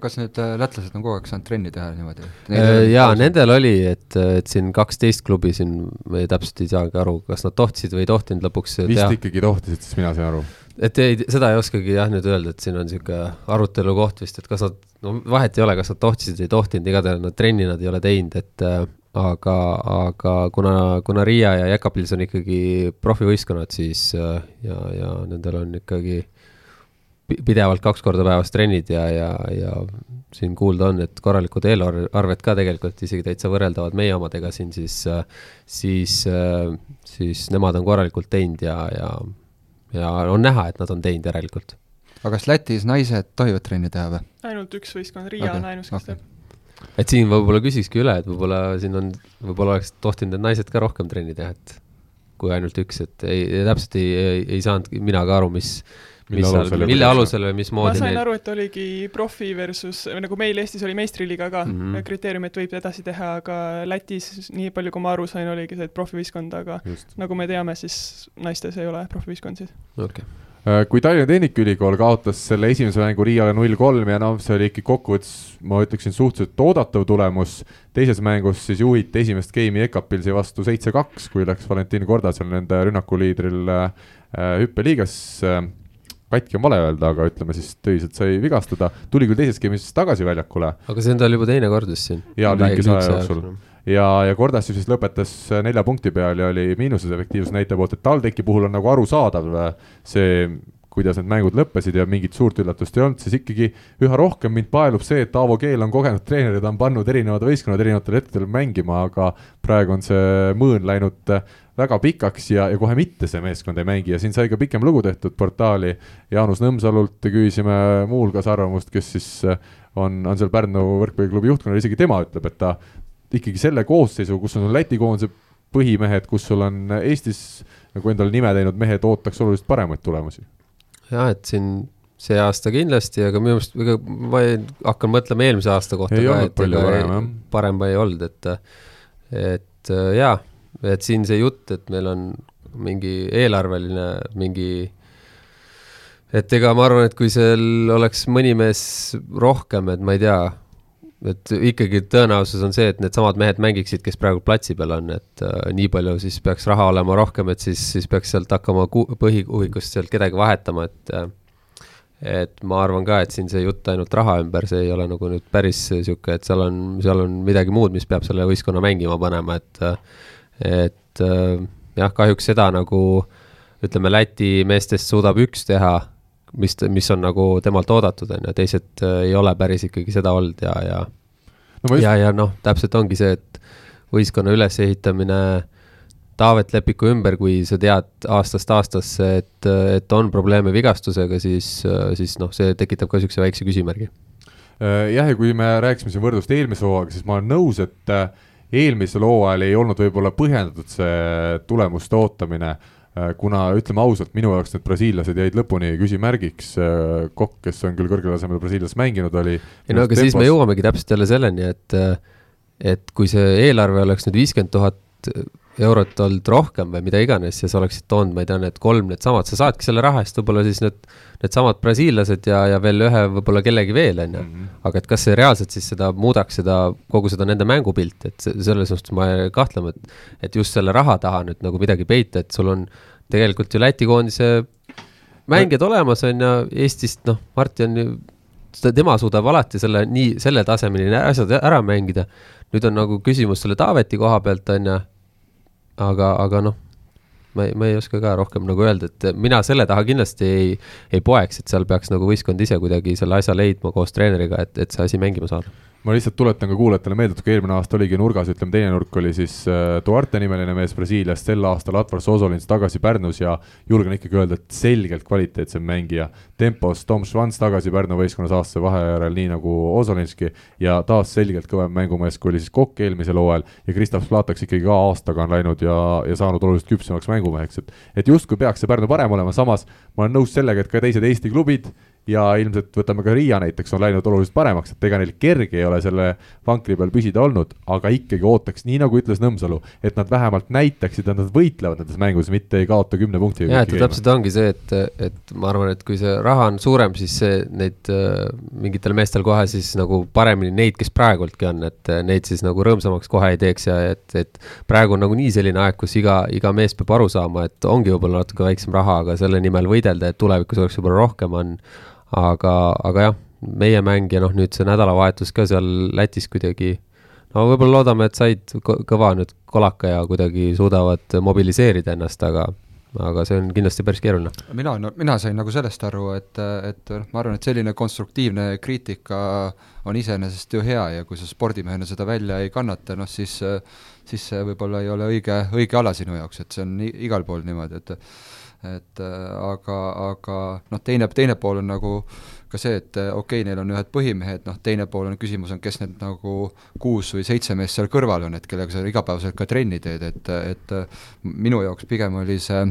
kas need äh, lätlased on kogu aeg saanud trenni teha niimoodi? Äh, jaa, nendel oli, et, et siin kaksteist klubi siin, me täpselt ei saagi aru, kas nad tohtisid või ei tohtinud lõpuks vist teha. ikkagi tohtisid, siis mina sain aru. et ei, seda ei oskagi jah nüüd öelda, et siin on niisugune arutelu koht vist, et kas nad, no vahet ei ole, kas nad tohtisid või ei tohtinud, igatahes nad trenni nad ei ole teinud, et äh, aga, aga kuna, kuna Riia ja Jekapils on ikkagi profivõistkonnad, siis äh, ja, ja nendel on ikkagi pidevalt kaks korda päevas trennid ja, ja, ja siin kuulda on, et korralikud eelarved ka tegelikult isegi täitsa võrreldavad meie omadega siin, siis, siis, siis nemad on korralikult teinud ja, ja, ja on näha, et nad on teinud järelikult. aga kas Lätis naised tohivad trenni teha või? ainult üks võistkond, Riia Okei, on ainus, kes okei. teeb. et siin võib-olla küsikski üle, et võib-olla siin on, võib-olla oleks tohtinud need naised ka rohkem trenni teha, et kui ainult üks, et ei, täpselt ei, ei, ei saanud mina ka aru, mis, Mille mis alusel seal, mille alusel või ma mismoodi sain neid aru, et oligi profi versus, nagu meil Eestis oli meistriliiga ka mm. -hmm. kriteerium, et võib edasi teha, aga Lätis, nii palju kui ma aru sain, oligi see, et profivõistkond, aga just. nagu me teame, siis naistes ei ole profivõistkond siis. okay.. Äh, kui Tallinna Tehnikaülikool kaotas selle esimese mängu Riiale null kolm ja noh, see oli ikka kokkuvõttes, ma ütleksin, suhteliselt oodatav tulemus. teises mängus siis juhiti esimest game'i Ekapilsi vastu seitse-kaks, kui läks Valentin Kordasel nende rünnakuliidril äh, hüppeliigas äh, katki on vale öelda, aga ütleme siis töiselt sai vigastada, tuli küll teises game'is tagasi väljakule aga see on tal juba teine kord vist siin. Jaa, lühikese aja jooksul. ja, ja Kordassi siis lõpetas äh, nelja punkti peal ja oli miinuses efektiivsuse näitaja poolt, et TalTechi puhul on nagu arusaadav äh, see kuidas need mängud lõppesid ja mingit suurt üllatust ei olnud, siis ikkagi üha rohkem mind paelub see, et Aavo Keel on kogenud treener ja ta on pannud erinevad võistkonnad erinevatel hetkedel mängima, aga praegu on see mõõn läinud väga pikaks ja, ja kohe mitte see meeskond ei mängi. Ja siin sai ka pikem lugu tehtud portaali. Jaanus Nõmsalult küsisime muuhulgas arvamust, kes siis on, on seal Pärnu võrkpalliklubi juhtkonnal, isegi tema ütleb, et ta ikkagi selle koosseisu, kus on Läti koondise põhimehed, kus sul on Eestis nagu endale nime teinud mehed, ootaks oluliselt paremaid tulemusi. jah, et siin see aasta kindlasti, aga minu meelest, ega ma ei, hakkan mõtlema eelmise aasta kohta ei ka, et ega parem, ei olnud, et et jaa, et siin see jutt, et meil on mingi eelarveline mingi et ega ma arvan, et kui seal oleks mõni mees rohkem, et ma ei tea, et ikkagi tõenäosus on see, et needsamad mehed mängiksid, kes praegu platsi peal on, et äh, nii palju siis peaks raha olema rohkem, et siis, siis peaks sealt hakkama ku-, põhihuvikust sealt kedagi vahetama, et äh, et ma arvan ka, et siin see jutt ainult raha ümber, see ei ole nagu nüüd päris niisugune, et seal on, seal on midagi muud, mis peab selle võistkonna mängima panema, et et äh, jah, kahjuks seda nagu ütleme, Läti meestest suudab üks teha, mis, mis on nagu temalt oodatud, on ju, teised äh, ei ole päris ikkagi seda olnud ja, ja no ja, ja noh, täpselt ongi see, et võistkonna ülesehitamine Taavet Lepiku ümber, kui sa tead aastast aastasse, et, et on probleeme vigastusega, siis, siis noh, see tekitab ka niisuguse väikse küsimärgi. Äh, jah, ja kui me rääkisime siin võrdlust eelmise hooaega, siis ma olen nõus, et äh, eelmisel hooajal ei olnud võib-olla põhjendatud see tulemuste ootamine, äh, kuna ütleme ausalt, minu jaoks need brasiillased jäid lõpuni küsimärgiks. Kokk, kes on küll kõrgel tasemel Brasiilias mänginud, oli. ei no aga tempos... siis me jõuamegi täpselt jälle selleni, et, et kui see eelarve oleks nüüd viiskümmend tuhat eurot olnud rohkem või mida iganes ja sa oleksid toonud, ma ei tea, need kolm needsamad, sa saadki selle raha eest võib-olla siis need, needsamad brasiillased ja, ja veel ühe võib-olla kellegi veel, on ju. Mhm. aga et kas see reaalselt siis seda muudaks, seda, kogu seda nende mängupilti, et se- selles suhtes ma kahtlema, et, et just selle raha taha nüüd nagu midagi peita, et sul on tegelikult ju Läti koondise mängijad olemas, on ju, Eestist, noh, Marti on ju, tema suudab alati selle nii, selle tasemeni asjad ära mängida. nüüd on nagu küsimus selle Taaveti koha pealt, on ju aga, aga noh, ma ei, ma ei oska ka rohkem nagu öelda, et mina selle taha kindlasti ei, ei poeks, et seal peaks nagu võistkond ise kuidagi selle asja leidma koos treeneriga, et, et see asi mängima saada ma lihtsalt tuletan ka kuulajatele meelde, et kui eelmine aasta oligi nurgas, ütleme teine nurk oli siis äh, Duarte nimeline mees Brasiiliast, sel aastal Atvar Sozolins tagasi Pärnus ja julgen ikkagi öelda, et selgelt kvaliteetsem mängija. tempos Tom Schwanz tagasi Pärnu võistkonnas aastase vahe järel, nii nagu Ozolinski ja taas selgelt kõvem mängumees, kui oli siis Kokk eelmisel hooajal ja Kristaps Plataks ikkagi ka aastaga on läinud ja, ja saanud oluliselt küpsemaks mängumeheks, et et justkui peaks see Pärnu parem olema, samas ma olen nõus sellega, et ka teised Eesti klubid ja ilmselt võtame ka Riia näiteks, on läinud oluliselt paremaks, et ega neil kerge ei ole selle vankri peal püsida olnud, aga ikkagi ootaks, nii nagu ütles Nõmsalu, et nad vähemalt näitaksid, et nad võitlevad nendes mängus, mitte ei kaota kümne punktiga. jah, et täpselt ongi see, et, et ma arvan, et kui see raha on suurem, siis see, neid äh, mingitel meestel kohe siis nagu paremini neid, kes praegultki on, et äh, neid siis nagu rõõmsamaks kohe ei teeks ja et, et praegu on nagunii selline aeg, kus iga, iga mees peab aru saama, et ongi võib-olla natuke väiksem raha, aga selle nimel võidelda, et tulevikus oleks võib-olla rohkem, on aga, aga jah, meie mäng ja noh, nüüd see nädalavahetus ka seal Lätis kuidagi no võib-olla loodame, et said kõ- kõva nüüd kolaka ja kuidagi suudavad mobiliseerida ennast, aga aga see on kindlasti päris keeruline. mina, no mina sain nagu sellest aru, et, et noh, ma arvan, et selline konstruktiivne kriitika on iseenesest ju hea ja kui sa spordimehena seda välja ei kannata, noh siis siis see võib-olla ei ole õige, õige ala sinu jaoks, et see on igal pool niimoodi, et et äh, aga, aga noh, teine, teine pool on nagu ka see, et äh, okei okay,, neil on ühed põhimehed, noh teine pool on küsimus on, kes need nagu kuus või seitse meest seal kõrval on, et kellega sa igapäevaselt ka trenni teed, et, et äh, minu jaoks pigem oli see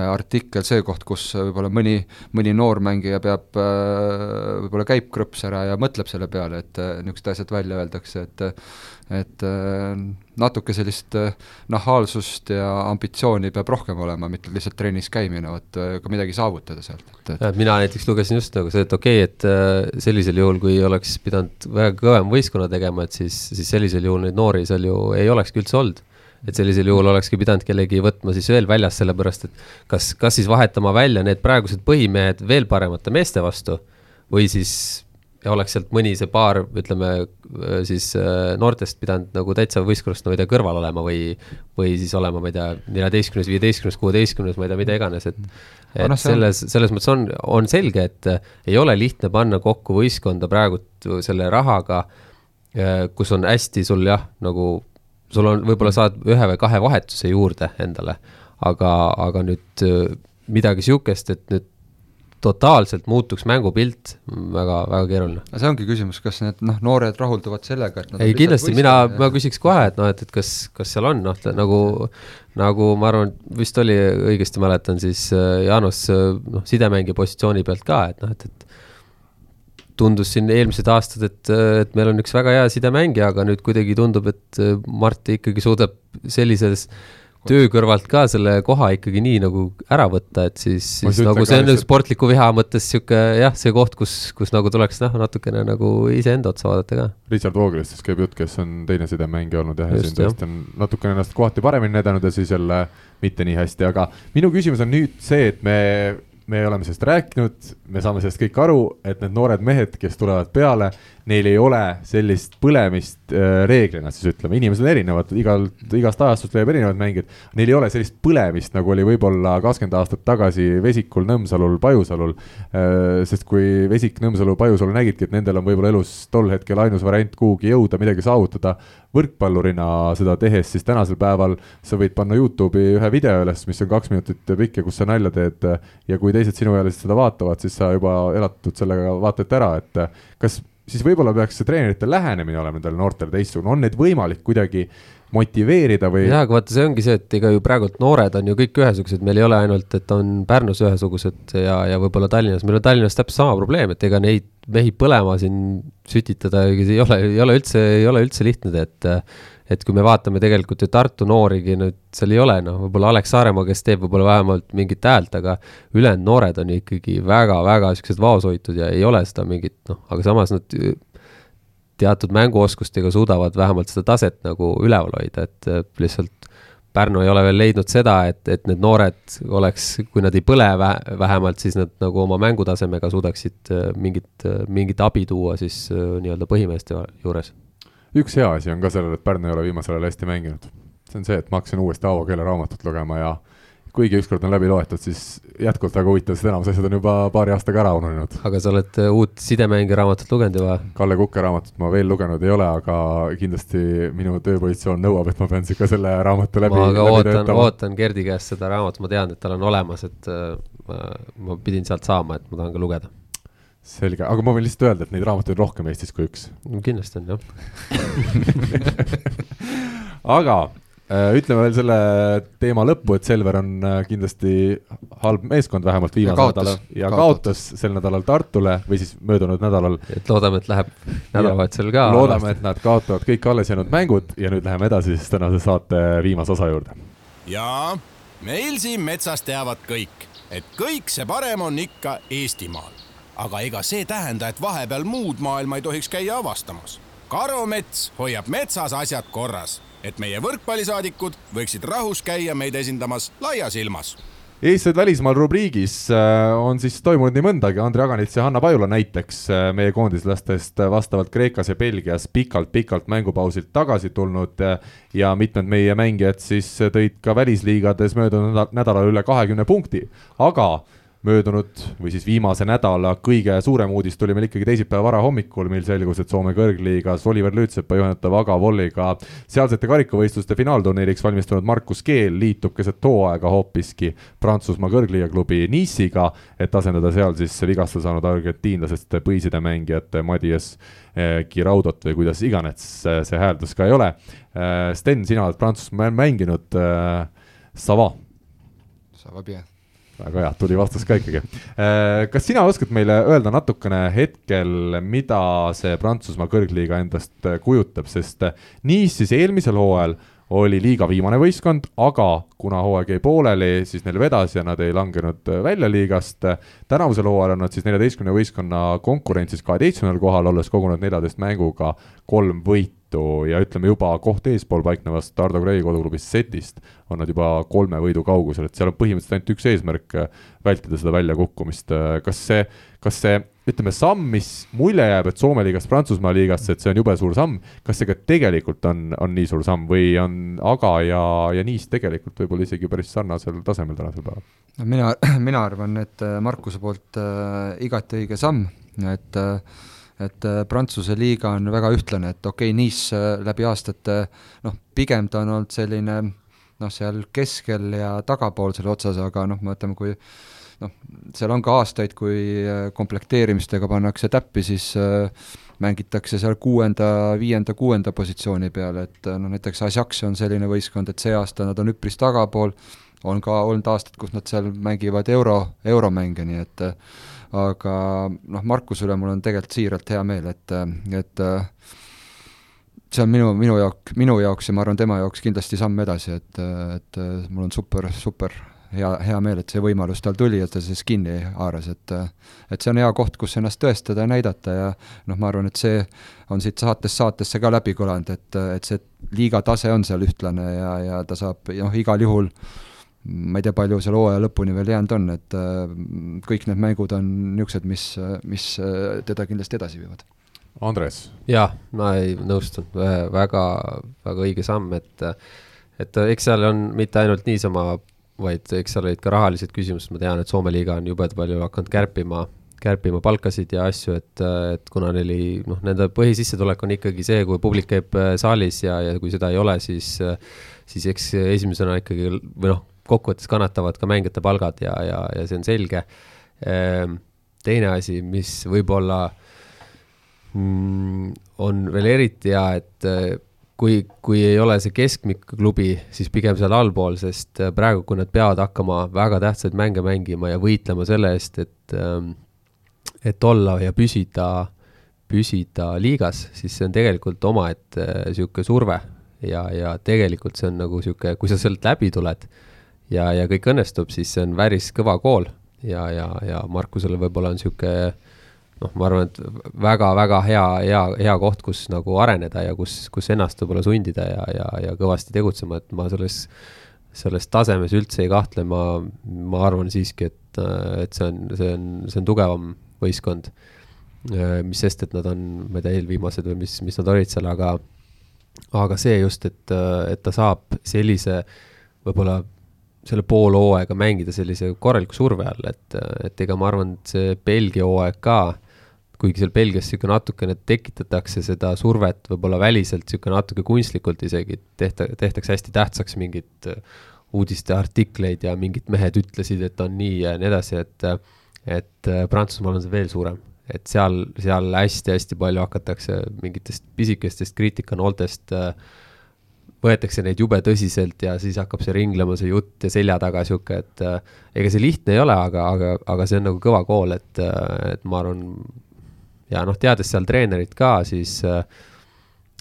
artikkel see koht, kus võib-olla mõni, mõni noor mängija peab võib-olla käib krõps ära ja mõtleb selle peale, et niisugused asjad välja öeldakse, et et äh, natuke sellist äh, nahaalsust ja ambitsiooni peab rohkem olema, mitte lihtsalt trennis käimine, vot äh, ka midagi saavutada sealt, et, et mina näiteks lugesin just nagu see, et okei okay,, et sellisel juhul, kui oleks pidanud väga kõvem võistkonna tegema, et siis, siis sellisel juhul neid noori seal ju ei olekski üldse olnud. et sellisel juhul olekski pidanud kellegi võtma siis veel väljas, sellepärast et kas, kas siis vahetama välja need praegused põhimehed veel paremate meeste vastu või siis ja oleks sealt mõni see paar, ütleme siis äh, noortest pidanud nagu täitsa võistkonnast, no ma ei tea, kõrval olema või, või siis olema, ma ei tea, neljateistkümnes, viieteistkümnes, kuueteistkümnes, ma ei tea, mida iganes, et et no, selles, selles mõttes on, on selge, et ei ole lihtne panna kokku võistkonda praegult selle rahaga, äh, kus on hästi sul jah, nagu sul on, võib-olla saad ühe või kahe vahetuse juurde endale, aga, aga nüüd äh, midagi sihukest, et nüüd totaalselt muutuks mängupilt, väga, väga keeruline. no see ongi küsimus, kas need noh, noored rahulduvad sellega, et ei kindlasti, mina, ma küsiks kohe, et noh, et, et kas, kas seal on noh, nagu nagu ma arvan, vist oli, õigesti mäletan, siis äh, Jaanus äh, noh, sidemängija positsiooni pealt ka, et noh, et, et tundus siin eelmised aastad, et, et meil on üks väga hea sidemängija, aga nüüd kuidagi tundub, et äh, Marti ikkagi suudab sellises äh, töö kõrvalt ka selle koha ikkagi nii nagu ära võtta, et siis, siis nagu see on sportliku viha mõttes sihuke jah, see koht, kus, kus nagu tuleks noh, natukene nagu iseenda otsa vaadata ka. Richard Vogelistest käib jutt, kes on teine sidemängija olnud jah, ja siin tõesti on natukene ennast kohati paremini näidanud ja siis jälle mitte nii hästi, aga minu küsimus on nüüd see, et me me oleme sellest rääkinud, me saame sellest kõik aru, et need noored mehed, kes tulevad peale, neil ei ole sellist põlemist äh, reeglina siis ütleme, inimesed on erinevad, igal, igast ajastust leiab erinevad mängijad. Neil ei ole sellist põlemist, nagu oli võib-olla kakskümmend aastat tagasi Vesikul, Nõmsalul, Pajusalul äh,. sest kui Vesik, Nõmsalu, Pajusalu nägidki, et nendel on võib-olla elus tol hetkel ainus variant kuhugi jõuda, midagi saavutada. võrkpallurina seda tehes, siis tänasel päeval sa võid panna Youtube'i ühe video üles, mis on kaks minutit pikk ja kus sa nalja teed. ja kui teised sinuealised seda vaatavad, siis sa juba elatud sellega vaatajate ära, et kas siis võib-olla peaks see treenerite lähenemine olema nendele noortele teistsugune, on neid võimalik kuidagi motiveerida või? jaa, aga vaata, see ongi see, et ega ju praegult noored on ju kõik ühesugused, meil ei ole ainult, et on Pärnus ühesugused ja, ja võib-olla Tallinnas, meil on Tallinnas täpselt sama probleem, et ega neid mehi põlema siin sütitada ei ole, ei ole üldse, ei ole üldse lihtne, et et kui me vaatame tegelikult ju Tartu noorigi nüüd, seal ei ole noh, võib-olla Alex Saaremaa, kes teeb võib-olla vähemalt mingit häält, aga ülejäänud noored on ikkagi väga-väga niisugused vaoshoitud ja ei ole seda mingit noh, aga samas nad teatud mänguoskustega suudavad vähemalt seda taset nagu üleval hoida, et lihtsalt Pärnu ei ole veel leidnud seda, et, et need noored oleks, kui nad ei põle vä-, vähemalt, siis nad nagu oma mängutasemega suudaksid mingit, mingit abi tuua siis nii-öelda põhimeeste juures üks hea asi on ka sellel, et Pärnu ei ole viimasel ajal hästi mänginud. see on see, et ma hakkasin uuesti Aavo keele raamatut lugema ja kuigi ükskord on läbi loetud, siis jätkuvalt väga huvitav, sest enamus asjad on juba paari aastaga ära ununenud. aga sa oled äh, uut sidemängija raamatut lugenud juba? Kalle Kuke raamatut ma veel lugenud ei ole, aga kindlasti minu tööpositsioon nõuab, et ma pean ikka selle raamatu läbi ma aga läbi ootan, ootan Gerdi käest seda raamatut, ma tean, et tal on olemas, et äh, ma, ma pidin sealt saama, et ma tahan ka lugeda selge, aga ma võin lihtsalt öelda, et neid raamatuid on rohkem Eestis kui üks no,. kindlasti on jah <laughs> aga äh, ütleme veel selle teema lõppu, et Selver on äh, kindlasti halb meeskond, vähemalt viimasel nädalal ja kaotas. kaotas sel nädalal Tartule või siis möödunud nädalal. et loodame, et läheb nädalavahetusel ka. loodame, et nad kaotavad kõik alles jäänud mängud ja nüüd läheme edasi siis tänase saate viimase osa juurde. jaa, meil siin metsas teavad kõik, et kõik see parem on ikka Eestimaal aga ega see tähenda, et vahepeal muud maailma ei tohiks käia avastamas. karumets hoiab metsas asjad korras, et meie võrkpallisaadikud võiksid rahus käia meid esindamas laias ilmas eestlased välismaal rubriigis äh, on siis toimunud nii mõndagi, Andrei Aganits ja Hanna Pajula näiteks äh, meie koondislastest vastavalt Kreekas ja Belgias pikalt-pikalt mängupausilt tagasi tulnud äh, ja mitmed meie mängijad siis tõid ka välisliigades möödunud nädalal üle kahekümne punkti, aga möödunud või siis viimase nädala kõige suurem uudis tuli meil ikkagi teisipäeva varahommikul, mil selgus, et Soome kõrgliigas Oliver Lüütsepa juhendav Aga Volliga sealsete karikavõistluste finaalturniiriks valmistunud Markus Keel liitub keset hooaega hoopiski Prantsusmaa kõrgliiga klubi Nice'iga, et asendada seal siis vigastuse saanud argentiinlasest põhisidemängijat Madias eh, Giraudot või kuidas iganes see hääldus ka ei ole. Eh, Sten, sina oled Prantsusmaal mänginud, eh, Sava? Sava bien väga hea, tuli vastus ka ikkagi. Äh, kas sina oskad meile öelda natukene hetkel, mida see Prantsusmaa kõrgliiga endast kujutab, sest Nice siis eelmisel hooajal oli liiga viimane võistkond, aga kuna hooaeg jäi pooleli, siis neil vedas ja nad ei langenud välja liigast. tänavusel hooajal on nad siis neljateistkümne võistkonna konkurentsis kaheteistkümnendal kohal, olles kogunud neljateist mänguga kolm võitu ja ütleme juba koht eespool paiknevast Ardo Gray koduklubist setist on nad juba kolme võidu kaugusel, et seal on põhimõtteliselt ainult üks eesmärk, vältida seda väljakukkumist. kas see, kas see ütleme, samm, mis mulje jääb, et Soome liigast Prantsusmaa liigasse, et see on jube suur samm, kas see ka tegelikult on, on nii suur samm või on Aga ja, ja Niis tegelikult võib-olla isegi päris sarnasel tasemel tänasel päeval? no mina, <clears throat> mina arvan, et äh, Markuse poolt äh, igati õige samm, et äh, et äh, Prantsuse liiga on väga ühtlane, et okei okay,, Nice äh, läbi aastate noh, pigem ta on olnud selline noh, seal keskel ja tagapoolsel otsas, aga noh, me võtame, kui noh, seal on ka aastaid, kui äh, komplekteerimistega pannakse täppi, siis äh, mängitakse seal kuuenda, viienda, kuuenda positsiooni peal, et äh, noh, näiteks Ajax on selline võistkond, et see aasta nad on üpris tagapool, on ka olnud aastad, kus nad seal mängivad euro, euromänge, nii et aga noh, Markuse üle mul on tegelikult siiralt hea meel, et, et see on minu, minu jaoks, minu jaoks ja ma arvan, tema jaoks kindlasti samm edasi, et, et mul on super, super hea, hea meel, et see võimalus tal tuli ja ta sellest kinni haaras, et et see on hea koht, kus ennast tõestada ja näidata ja noh, ma arvan, et see on siit saatest saatesse ka läbi kõlanud, et, et see liiga tase on seal ühtlane ja, ja ta saab noh, igal juhul ma ei tea, palju seal hooaja lõpuni veel jäänud on, et kõik need mängud on niisugused, mis, mis teda kindlasti edasi viivad. Andres? jah, ma ei nõustun, väga, väga õige samm, et et eks seal on mitte ainult niisama vaid eks seal olid ka rahalised küsimused, ma tean, et Soome liiga on jube palju hakanud kärpima, kärpima palkasid ja asju, et, et kuna neil ei, noh, nende põhisissetulek on ikkagi see, kui publik käib äh, saalis ja, ja kui seda ei ole, siis, siis eks esimesena ikkagi või noh, kokkuvõttes kannatavad ka mängijate palgad ja, ja, ja see on selge. Ehm, teine asi, mis võib-olla mm, on veel eriti hea, et kui, kui ei ole see keskmik klubi, siis pigem seal allpool, sest äh, praegu, kui nad peavad hakkama väga tähtsaid mänge mängima ja võitlema selle eest, et, ähm, et olla ja püsida, püsida liigas, siis see on tegelikult omaette niisugune surve. Ja, ja tegelikult see on nagu niisugune, kui sa sealt läbi tuled ja, ja kõik õnnestub, siis see on päris kõva kool. Ja, ja, ja Markusele võib-olla on niisugune noh, ma arvan, et väga-väga hea, hea, hea koht, kus nagu areneda ja kus, kus ennast võib-olla sundida ja, ja, ja kõvasti tegutsema, et ma selles, selles tasemes üldse ei kahtle, ma, ma arvan siiski, et, et see on, see on, see on tugevam võistkond. mis sest, et nad on, ma ei tea, eelviimased või mis, mis nad olid seal, aga, aga see just, et, et ta saab sellise võib-olla selle pool hooaega mängida sellise korraliku surve all, et, et ega ma arvan, et see Belgia hooaeg ka äh, kuigi seal Belgias niisugune natukene tekitatakse seda survet võib-olla väliselt, niisugune natuke kunstlikult isegi, tehta, tehtakse hästi tähtsaks mingit äh, uudisteartikleid ja mingid mehed ütlesid, et on nii ja nii edasi, et et äh, Prantsusmaal on see veel suurem, et seal, seal hästi-hästi palju hakatakse mingitest pisikestest kriitikanooltest äh, võetakse neid jube tõsiselt ja siis hakkab see ringlema, see jutt ja selja taga sihuke, et äh, ega see lihtne ei ole, aga, aga, aga see on nagu kõva kool, et, et ma arvan, ja noh, teades seal treenerit ka, siis äh,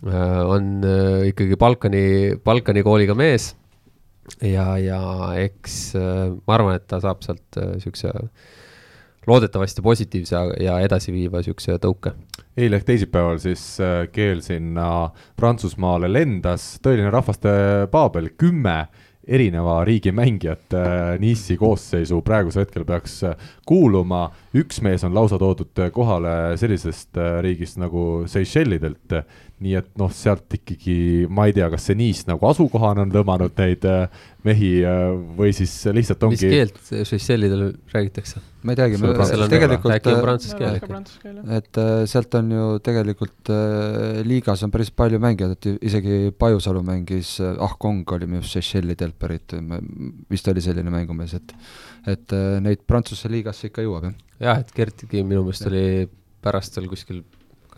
äh, on äh, ikkagi Balkani, Balkani kooliga mees. ja, ja eks äh, ma arvan, et ta saab sealt äh, siukse loodetavasti positiivse ja edasiviiva siukse tõuke. eile ehk teisipäeval siis äh, keel sinna Prantsusmaale lendas, tõeline rahvaste paabel, kümme erineva riigi mängijat äh, Nice'i koosseisu praegusel hetkel peaks kuuluma. Üks mees on lausa toodud äh, kohale sellisest riigist nagu Seychellidelt, nii et noh, sealt ikkagi ma ei tea, kas see Nice nagu asukohana on tõmmanud neid mehi või siis lihtsalt ongi. mis keelt Seychellidel räägitakse? ma ei teagi, tegelikult äkki on prantsuse keel, et äh, sealt on ju tegelikult äh, liigas on päris palju mängijaid, et isegi Pajusalu mängis äh,, Ah Kong oli minu arust Seychellidelt pärit, vist oli selline mängumees, et et äh, neid Prantsuse liigasse ikka jõuab, jah. jah, et Gertgi minu meelest oli pärast seal kuskil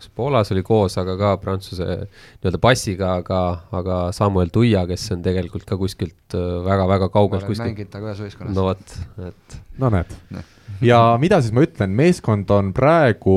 kas Poolas oli koos, aga ka Prantsuse nii-öelda passiga, aga, aga Samuel Tuia, kes on tegelikult ka kuskilt väga-väga äh, kaugelt kuskilt. mänginud temaga ühes võistkonnas. no vot, et. No näed. Nee ja mida siis ma ütlen, meeskond on praegu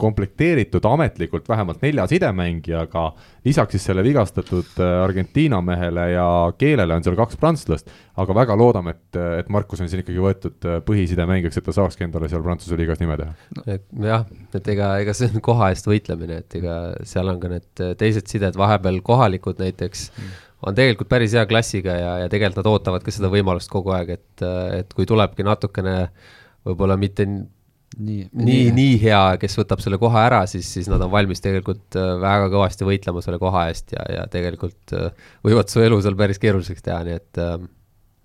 komplekteeritud ametlikult vähemalt nelja sidemängijaga, lisaks siis selle vigastatud äh, Argentiina mehele ja keelele on seal kaks prantslast, aga väga loodame, et, et Markus on siin ikkagi võetud äh, põhisidemängijaks, et ta saakski endale seal Prantsuse liigas nime teha. No.. jah, et ega, ega see on koha eest võitlemine, et ega seal on ka need teised sided vahepeal kohalikud näiteks. Mm on tegelikult päris hea klassiga ja, ja tegelikult nad ootavad ka seda võimalust kogu aeg, et, et kui tulebki natukene äh, võib-olla mitte nii, nii, nii hea, kes võtab selle koha ära, siis, siis nad on valmis tegelikult äh, väga kõvasti võitlema selle koha eest ja, ja tegelikult äh, võivad su elu seal päris keeruliseks teha, nii et äh,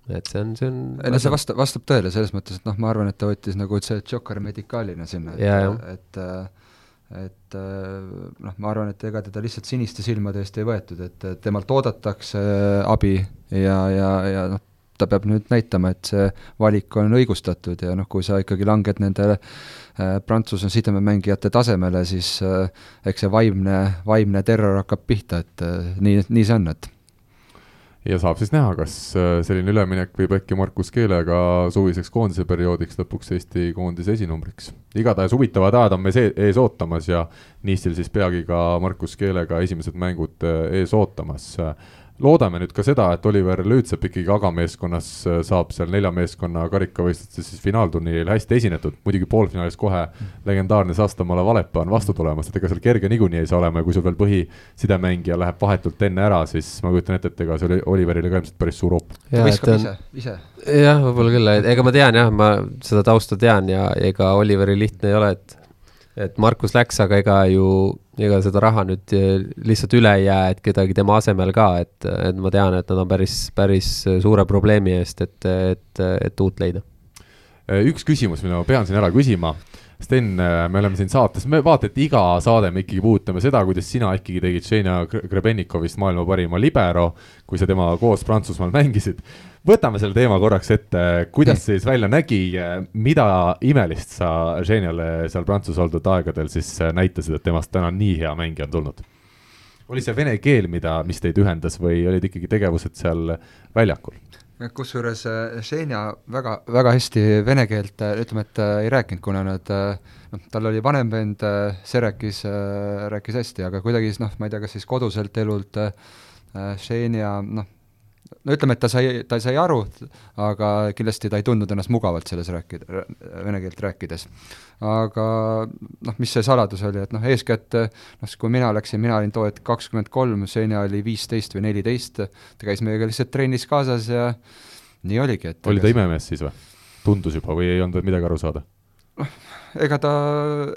et see on, see on ei no see vastab, vastab tõele selles mõttes, et noh, ma arvan, et ta võttis nagu see Joker medicaalina sinna, et, et et noh, ma arvan, et ega teda lihtsalt siniste silmade eest ei võetud, et temalt oodatakse abi ja, ja, ja noh, ta peab nüüd näitama, et see valik on õigustatud ja noh, kui sa ikkagi langed nende äh, Prantsuse sidememängijate tasemele, siis äh, eks see vaimne, vaimne terror hakkab pihta, et äh, nii, nii see on, et ja saab siis näha, kas äh, selline üleminek viib äkki Markus Keelega suviseks koondise perioodiks lõpuks Eesti koondise esinumbriks. igatahes huvitavad ajad on mees ees ootamas ja Niistil siis peagi ka Markus Keelega esimesed mängud äh, ees ootamas loodame nüüd ka seda, et Oliver Lüütsepp ikkagi agameeskonnas äh, saab seal nelja meeskonna karikavõistlustes siis finaalturniiril hästi esinetud, muidugi poolfinaalis kohe legendaarne Saastamaale Valepaa on vastu tulemas, et ega seal kerge niikuinii ei saa olema ja kui sul veel põhisidemängija läheb vahetult enne ära, siis ma kujutan ette, et ega see oli Oliverile ka ilmselt päris suur hoop. viskab ise, ise. jah, võib-olla küll, ega ma tean jah, ma seda tausta tean ja ega Oliveri lihtne ei ole, et et Markus läks, aga ega ju ega seda raha nüüd eh, lihtsalt üle ei jää, et kedagi tema asemel ka, et, et ma tean, et nad on päris, päris suure probleemi eest, et, et, et uut leida. üks küsimus, mille ma pean siin ära küsima. Sten, me oleme siin saates, me vaata, et iga saade me ikkagi puudutame seda, kuidas sina ikkagi tegid Šeina Grebennikovist maailma parima libero, kui sa temaga koos Prantsusmaal mängisid võtame selle teema korraks ette, kuidas see siis välja nägi, mida imelist sa Geniale seal Prantsuse oldud aegadel siis näitasid, et temast täna nii hea mängija on tulnud? oli see vene keel, mida, mis teid ühendas või olid ikkagi tegevused seal väljakul? Kusjuures Ženja väga, väga hästi vene keelt, ütleme, et ei rääkinud, kuna nad noh, tal oli vanem vend, see rääkis, rääkis hästi, aga kuidagi siis noh, ma ei tea, kas siis koduselt elult Ženja noh, no ütleme, et ta sai, ta sai aru, aga kindlasti ta ei tundnud ennast mugavalt selles rääkida, vene keelt rääkides. aga noh, mis see saladus oli, et noh, eeskätt noh, kui mina läksin, mina olin too hetk kakskümmend kolm, Senja oli viisteist või neliteist, ta käis meiega lihtsalt trennis kaasas ja nii oligi, et oli ta imemees siis või? tundus juba või ei olnud midagi aru saada? noh, ega ta,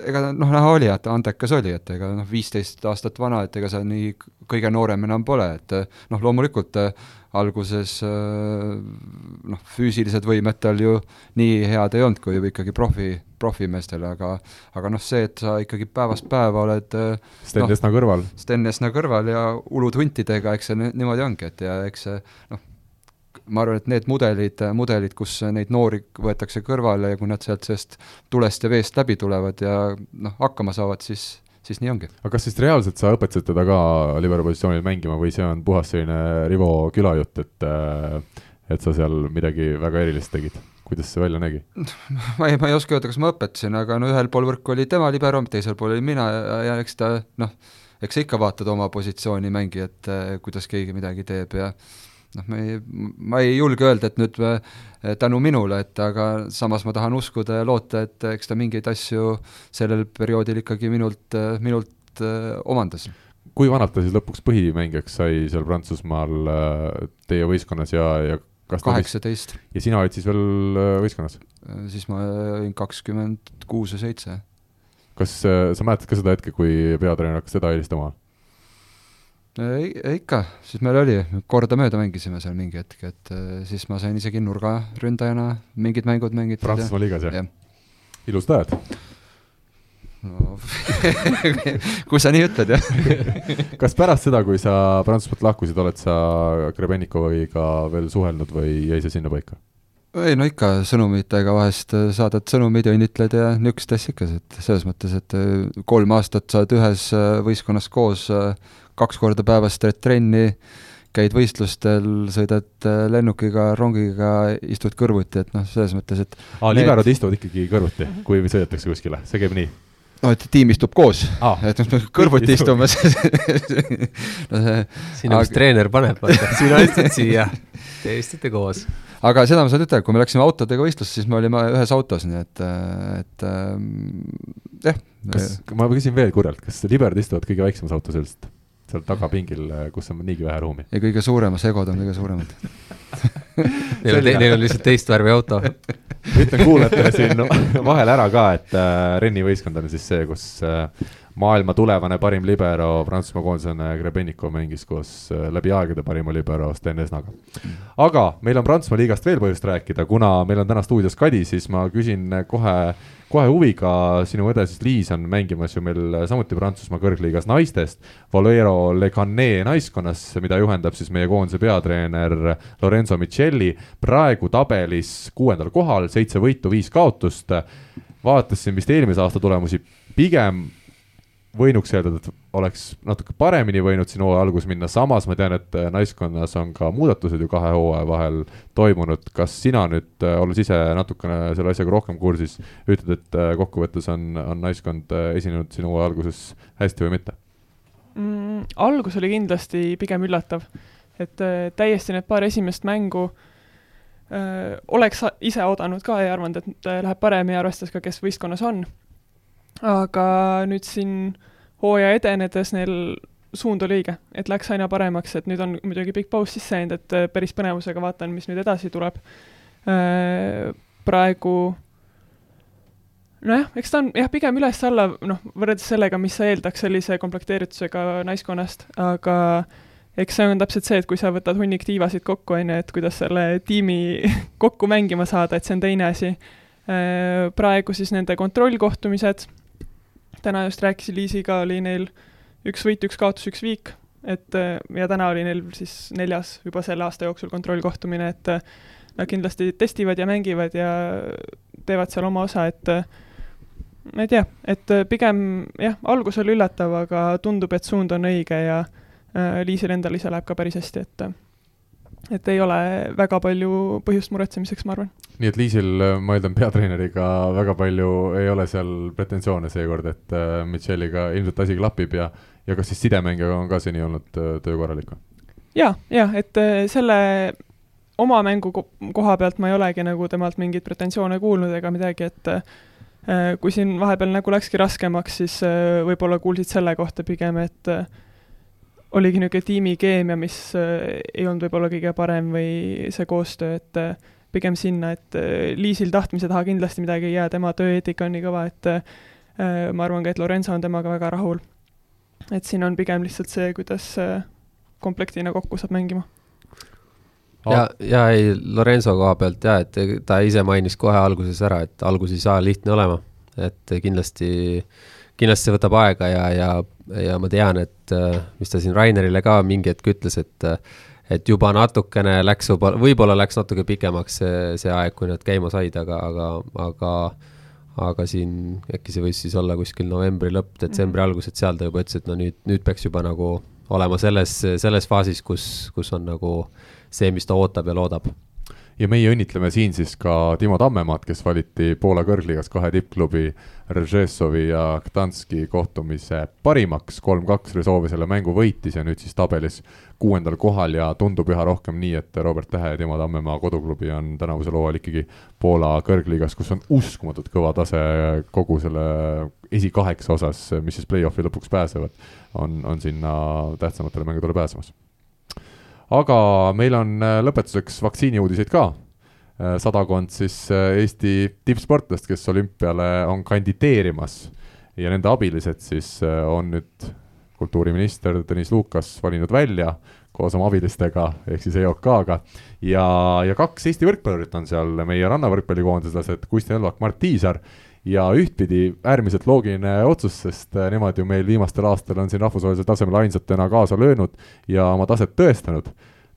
ega ta noh, näha oli, et andekas oli, et ega noh, viisteist aastat vana, et ega sa nii kõige noorem enam pole, et noh, loomulikult alguses noh, füüsilised võimed tal ju nii head ei olnud, kui ikkagi profi, profimeestel, aga aga noh, see, et sa ikkagi päevast päeva oled Sten no, Esna kõrval. Sten Esna kõrval ja ulud huntidega, eks see niimoodi ongi, et ja eks see noh, ma arvan, et need mudelid, mudelid, kus neid noori võetakse kõrvale ja kui nad sealt sellest tulest ja veest läbi tulevad ja noh, hakkama saavad, siis siis nii ongi. aga kas siis reaalselt sa õpetasid teda ka libero positsioonil mängima või see on puhas selline Rivo külajutt, et et sa seal midagi väga erilist tegid? kuidas see välja nägi? <laughs> ma ei, ma ei oska öelda, kas ma õpetasin, aga no ühel pool võrku oli tema libero, teisel pool olin mina ja, ja eks ta noh, eks sa ikka vaatad oma positsiooni mängijat, kuidas keegi midagi teeb ja noh, ma ei, ma ei julge öelda, et nüüd äh, tänu minule, et aga samas ma tahan uskuda ja loota, et eks ta mingeid asju sellel perioodil ikkagi minult, äh, minult äh, omandas. kui vanalt ta siis lõpuks põhimängijaks sai seal Prantsusmaal teie võistkonnas ja, ja kas kaheksateist. ja sina olid siis veel võistkonnas? siis ma olin kakskümmend kuus või seitse. kas sa mäletad ka seda hetke, kui peatreener hakkas teda eelistama? Ikka, siis meil oli, kordamööda mängisime seal mingi hetk, et äh, siis ma sain isegi nurgaründajana mingid mängud mängitud. Prantsusmaa liigas, jah ja.? ilusad ajad no <laughs> kui sa nii ütled, jah <laughs> kas pärast seda, kui sa Prantsusmaalt lahkusid, oled sa Grebenikoviga veel suhelnud või jäi see sinna paika? Ei no ikka sõnumitega vahest äh, saadad sõnumeid ja õnnitled ja niisugust asja ikka, et selles mõttes, et äh, kolm aastat sa oled ühes võistkonnas koos, kaks korda päevas teed trenni, käid võistlustel, sõidad äh, lennukiga, rongiga, istud kõrvuti, et noh, selles mõttes, et aa, liberod istuvad ikkagi kõrvuti, kui sõidetakse kuskile, see käib nii? no et tiim istub koos. Ah,, et noh, me kõrvuti <laughs> istume <laughs> no, sinna, mis treener paneb, vaata, <laughs> sina istud siia, te istute koos. Aga seda ma saan ütelda, kui me läksime autodega võistlusse, siis me olime ühes autos, nii et, et ähm, jah. kas, ma küsin veel kurjalt, kas liberod istuvad kõige väiksemas autos üldiselt? seal tagapingil, kus on niigi vähe ruumi. ja kõige suuremad segod on kõige suuremad <laughs> Neil on, neil on lihtsalt teist värvi auto. ütlen kuulajatele siin vahele ära ka, et äh, Renni võistkond on siis see, kus äh, maailma tulevane parim libero, Prantsusmaa koondislane Grebeniko mängis koos äh, läbi aegade parima libero Sten Esnaga. aga meil on Prantsusmaa liigast veel põhjust rääkida, kuna meil on täna stuudios Kadi, siis ma küsin kohe, kohe huviga, sinu õde siis Liis on mängimas ju meil samuti Prantsusmaa kõrgliigas naistest, Valero Le Cannet naiskonnas, mida juhendab siis meie koondise peatreener Lorenzo Michelli, praegu tabelis kuuendal kohal, seitse võitu, viis kaotust, vaatasin vist eelmise aasta tulemusi, pigem võinuks öelda, et oleks natuke paremini võinud siin hooaja alguses minna, samas ma tean, et äh, naiskonnas on ka muudatused ju kahe hooaja vahel toimunud, kas sina nüüd, äh, olles ise natukene selle asjaga rohkem kursis, ütled, et äh, kokkuvõttes on, on naiskond esinenud siin hooaja alguses hästi või mitte? Mm,? algus oli kindlasti pigem üllatav, et äh, täiesti need paar esimest mängu äh, oleks ise oodanud ka ja arvanud, et läheb paremini, arvestades ka, kes võistkonnas on aga nüüd siin hooaja edenedes neil suund oli õige, et läks aina paremaks, et nüüd on muidugi pikk paus sisse jäänud, et äh, päris põnevusega vaatan, mis nüüd edasi tuleb. Äh, praegu nojah, eks ta on jah, pigem üles-alla, noh, võrreldes sellega, mis sa eeldaks sellise komplekteeritusega naiskonnast, aga eks see on täpselt see, et kui sa võtad hunnik tiivasid kokku, on ju, et kuidas selle tiimi <laughs> kokku mängima saada, et see on teine asi. Äh, praegu siis nende kontrollkohtumised täna just rääkisin Liisiga, oli neil üks võit, üks kaotus, üks viik, et äh, ja täna oli neil siis neljas juba selle aasta jooksul kontrollkohtumine, et äh, nad kindlasti testivad ja mängivad ja teevad seal oma osa, et äh, ma ei tea, et pigem jah, algus oli üllatav, aga tundub, et suund on õige ja Liisil endal ise läheb ka päris hästi, et et ei ole väga palju põhjust muretsemiseks, ma arvan. nii et Liisil, ma eeldan, peatreeneriga väga palju ei ole seal pretensioone seekord, et äh, Micheliga ilmselt asi klapib ja, ja kas siis sidemängijaga on ka seni olnud äh, töö korralik või? ja, ja et äh, selle oma mängu koha pealt ma ei olegi nagu temalt mingeid pretensioone kuulnud ega midagi, et äh, kui siin vahepeal nagu läkski raskemaks, siis äh, võib-olla kuulsid selle kohta pigem, et äh, oligi niisugune tiimikeemia, mis äh, ei olnud võib-olla kõige parem või see koostöö, et äh, pigem sinna, et äh, Liisil tahtmise taha kindlasti midagi ei jää, tema tööeetika on nii kõva, et ma arvan ka, et Lorenzo on temaga väga rahul. et siin on pigem lihtsalt see, kuidas komplektina kokku saab mängima. ja, ja ei, Lorenzo koha pealt ja, et ta ise mainis kohe alguses ära, et algus ei saa lihtne olema, et kindlasti, kindlasti see võtab aega ja, ja ja ma tean, et äh, mis ta siin Rainerile ka mingi hetk ütles, et äh, et juba natukene läks, võib-olla läks natuke pikemaks see, see aeg, kui nad käima said, aga, aga, aga aga siin äkki see võis siis olla kuskil novembri lõpp, detsembri mm -hmm. algus, et seal ta juba ütles, et no nüüd, nüüd peaks juba nagu olema selles, selles faasis, kus, kus on nagu see, mis ta ootab ja loodab ja meie õnnitleme siin siis ka Timo Tammemaad, kes valiti Poola kõrgliigas kahe tippklubi Ržesovi ja Gdanski kohtumise parimaks, kolm-kaks Rezovi selle mängu võitis ja nüüd siis tabelis kuuendal kohal ja tundub üha rohkem nii, et Robert Tähe ja Timo Tammemaa koduklubi on tänavusel hooajal ikkagi Poola kõrgliigas, kus on uskumatult kõva tase kogu selle esikaheksa osas, mis siis play-off'i lõpuks pääsevad, on, on sinna tähtsamatele mängudele pääsemas aga meil on äh, lõpetuseks vaktsiiniuudiseid ka. Äh, sadakond siis äh, Eesti tippsportlast, kes olümpiale on kandideerimas ja nende abilised siis on nüüd kultuuriminister Tõnis Lukas valinud välja koos oma abilistega ehk siis EOK-ga ja, ja kaks Eesti võrkpallurit on seal, meie rannavõrkpallikoondislased Kusti Nõlvak, Mart Tiisar ja ühtpidi äärmiselt loogiline otsus, sest äh, nemad ju meil viimastel aastatel on siin rahvusvahelisel tasemel ainsatena kaasa löönud ja oma taset tõestanud.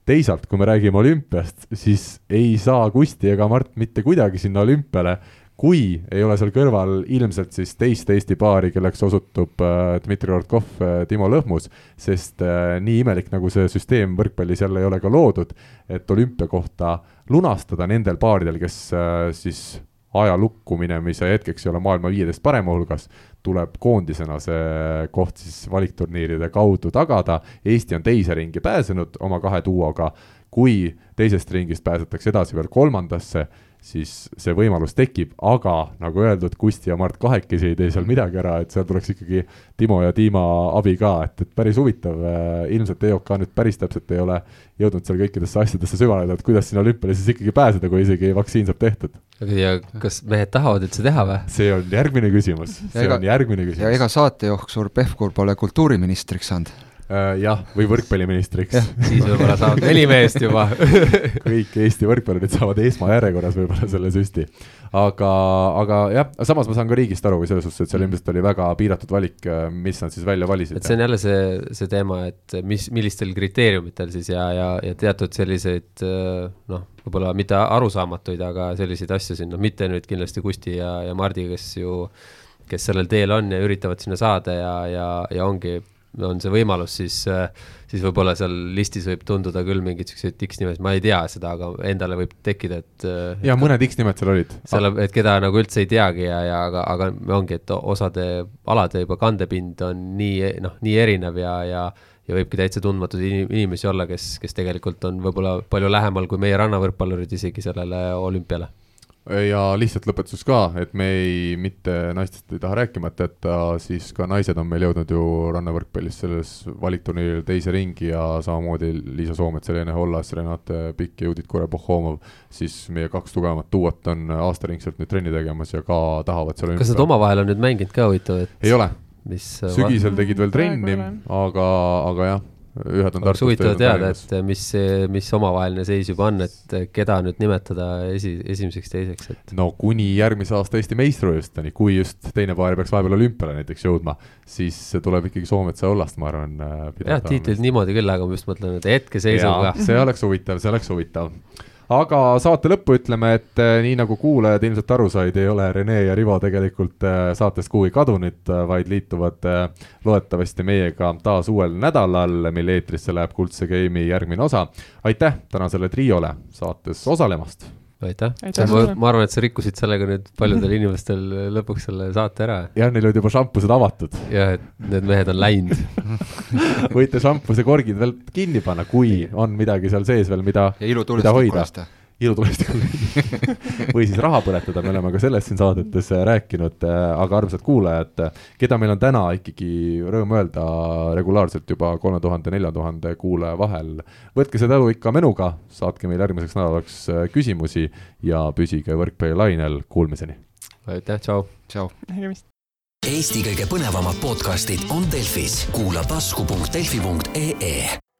teisalt, kui me räägime olümpiast, siis ei saa Kusti ega Mart mitte kuidagi sinna olümpiale, kui ei ole seal kõrval ilmselt siis teist Eesti paari, kelleks osutub äh, Dmitri Rodkov äh,, Timo Lõhmus, sest nii imelik, nagu see süsteem võrkpallis jälle ei ole ka loodud, et olümpiakohta lunastada nendel paaridel, kes siis ajalukku minemise hetkeks ei ole maailma viieteist parema hulgas, tuleb koondisena see koht siis valikturniiride kaudu tagada. Eesti on teise ringi pääsenud oma kahe duoga, kui teisest ringist pääsetakse edasi veel kolmandasse, siis see võimalus tekib, aga nagu öeldud, Kusti ja Mart kahekesi ei tee seal midagi ära, et seal tuleks ikkagi Timo ja Tiima abi ka, et, et päris huvitav, ilmselt EOK nüüd päris täpselt ei ole jõudnud seal kõikidesse asjadesse süveneda, et kuidas sinna olümpiale siis ikkagi pääseda, kui isegi vaktsiin saab tehtud. ja kas mehed tahavad üldse teha või? see on järgmine küsimus, see ega, on järgmine küsimus. ja ega saatejooksul Pevkur pole kultuuriministriks saanud äh, jah, või võrkpalliministriks. siis võib-olla saavad neli meest juba <laughs> kõik Eesti võrkpallurid saavad esmajärjekorras võib-olla selle süsti. aga, aga jah, samas ma saan ka riigist aru või selles suhtes, et seal ilmselt oli väga piiratud valik, äh, mis nad siis välja valisid. et see on jälle see, see teema, et mis, millistel kriteeriumitel siis ja, ja, ja teatud selliseid äh, noh, võib-olla mitte arusaamatuid, aga selliseid asju siin, noh mitte nüüd kindlasti Kusti ja, ja Mardi, kes ju kes sellel teel on ja üritavad sinna saada ja, ja, ja ongi on see võimalus, siis, siis võib-olla seal listis võib tunduda küll mingeid siukseid X-nimesid, ma ei tea seda, aga endale võib tekkida, et. ja mõned X-nimed seal olid. seal, et keda nagu üldse ei teagi ja, ja aga, aga ongi, et osade alade juba kandepind on nii, noh, nii erinev ja, ja ja võibki täitsa tundmatuid inimesi olla, kes, kes tegelikult on võib-olla palju lähemal kui meie rannavõrkpallurid isegi sellele olümpiale ja lihtsalt lõpetuseks ka, et me ei, mitte naistest ei taha rääkimata jätta, siis ka naised on meil jõudnud ju rannavõrkpallis selles valikturniiril teise ringi ja samamoodi Liisa Soomets, Helene Hollas, Renate Pikk ja Judith Kure-Pohhomov, siis meie kaks tugevamat duot on aastaringselt nüüd trenni tegemas ja ka tahavad seal kas nad omavahel on nüüd mänginud ka huvitav, et ei ole, mis sügisel tegid veel trenni, aga, aga jah ühed on oleks huvitav teada, et mis, mis omavaheline seis juba on, et keda nüüd nimetada esi, esimeseks, teiseks, et. no kuni järgmise aasta Eesti meistrivõistlusteni, kui just teine paar peaks vahepeal olümpiale näiteks jõudma, siis tuleb ikkagi Soometsa Ollast, ma arvan. Äh, jah, tiitlid niimoodi küll, aga ma just mõtlen, et hetkeseisuga. see oleks huvitav, see oleks huvitav aga saate lõppu ütleme, et äh, nii nagu kuulajad ilmselt aru said, ei ole Rene ja Rivo tegelikult äh, saatest kuhugi kadunud, äh, vaid liituvad loodetavasti meiega taas uuel nädalal, mil eetrisse läheb Kuldse Game'i järgmine osa. aitäh tänasele triole saates osalemast aitäh, aitäh., ma, ma arvan, et sa rikkusid sellega nüüd paljudel <laughs> inimestel lõpuks selle saate ära. jah, neil olid juba šampused avatud. jah, et need mehed on läinud <laughs> võite šampuse korgid veel kinni panna, kui on midagi seal sees veel, mida, mida hoida ilutulestikku <laughs> või siis raha põletada, me oleme ka sellest siin saadetes äh, rääkinud, äh, aga armsad kuulajad, äh, keda meil on täna ikkagi rõõm öelda regulaarselt juba kolme tuhande, nelja tuhande kuulaja vahel. võtke seda elu ikka menuga, saatke meile järgmiseks nädalaks küsimusi ja püsige võrkpallilainel, kuulmiseni! aitäh, tšau! tšau! nägemist! Eesti kõige põnevamad podcastid on Delfis, kuula tasku.delfi.ee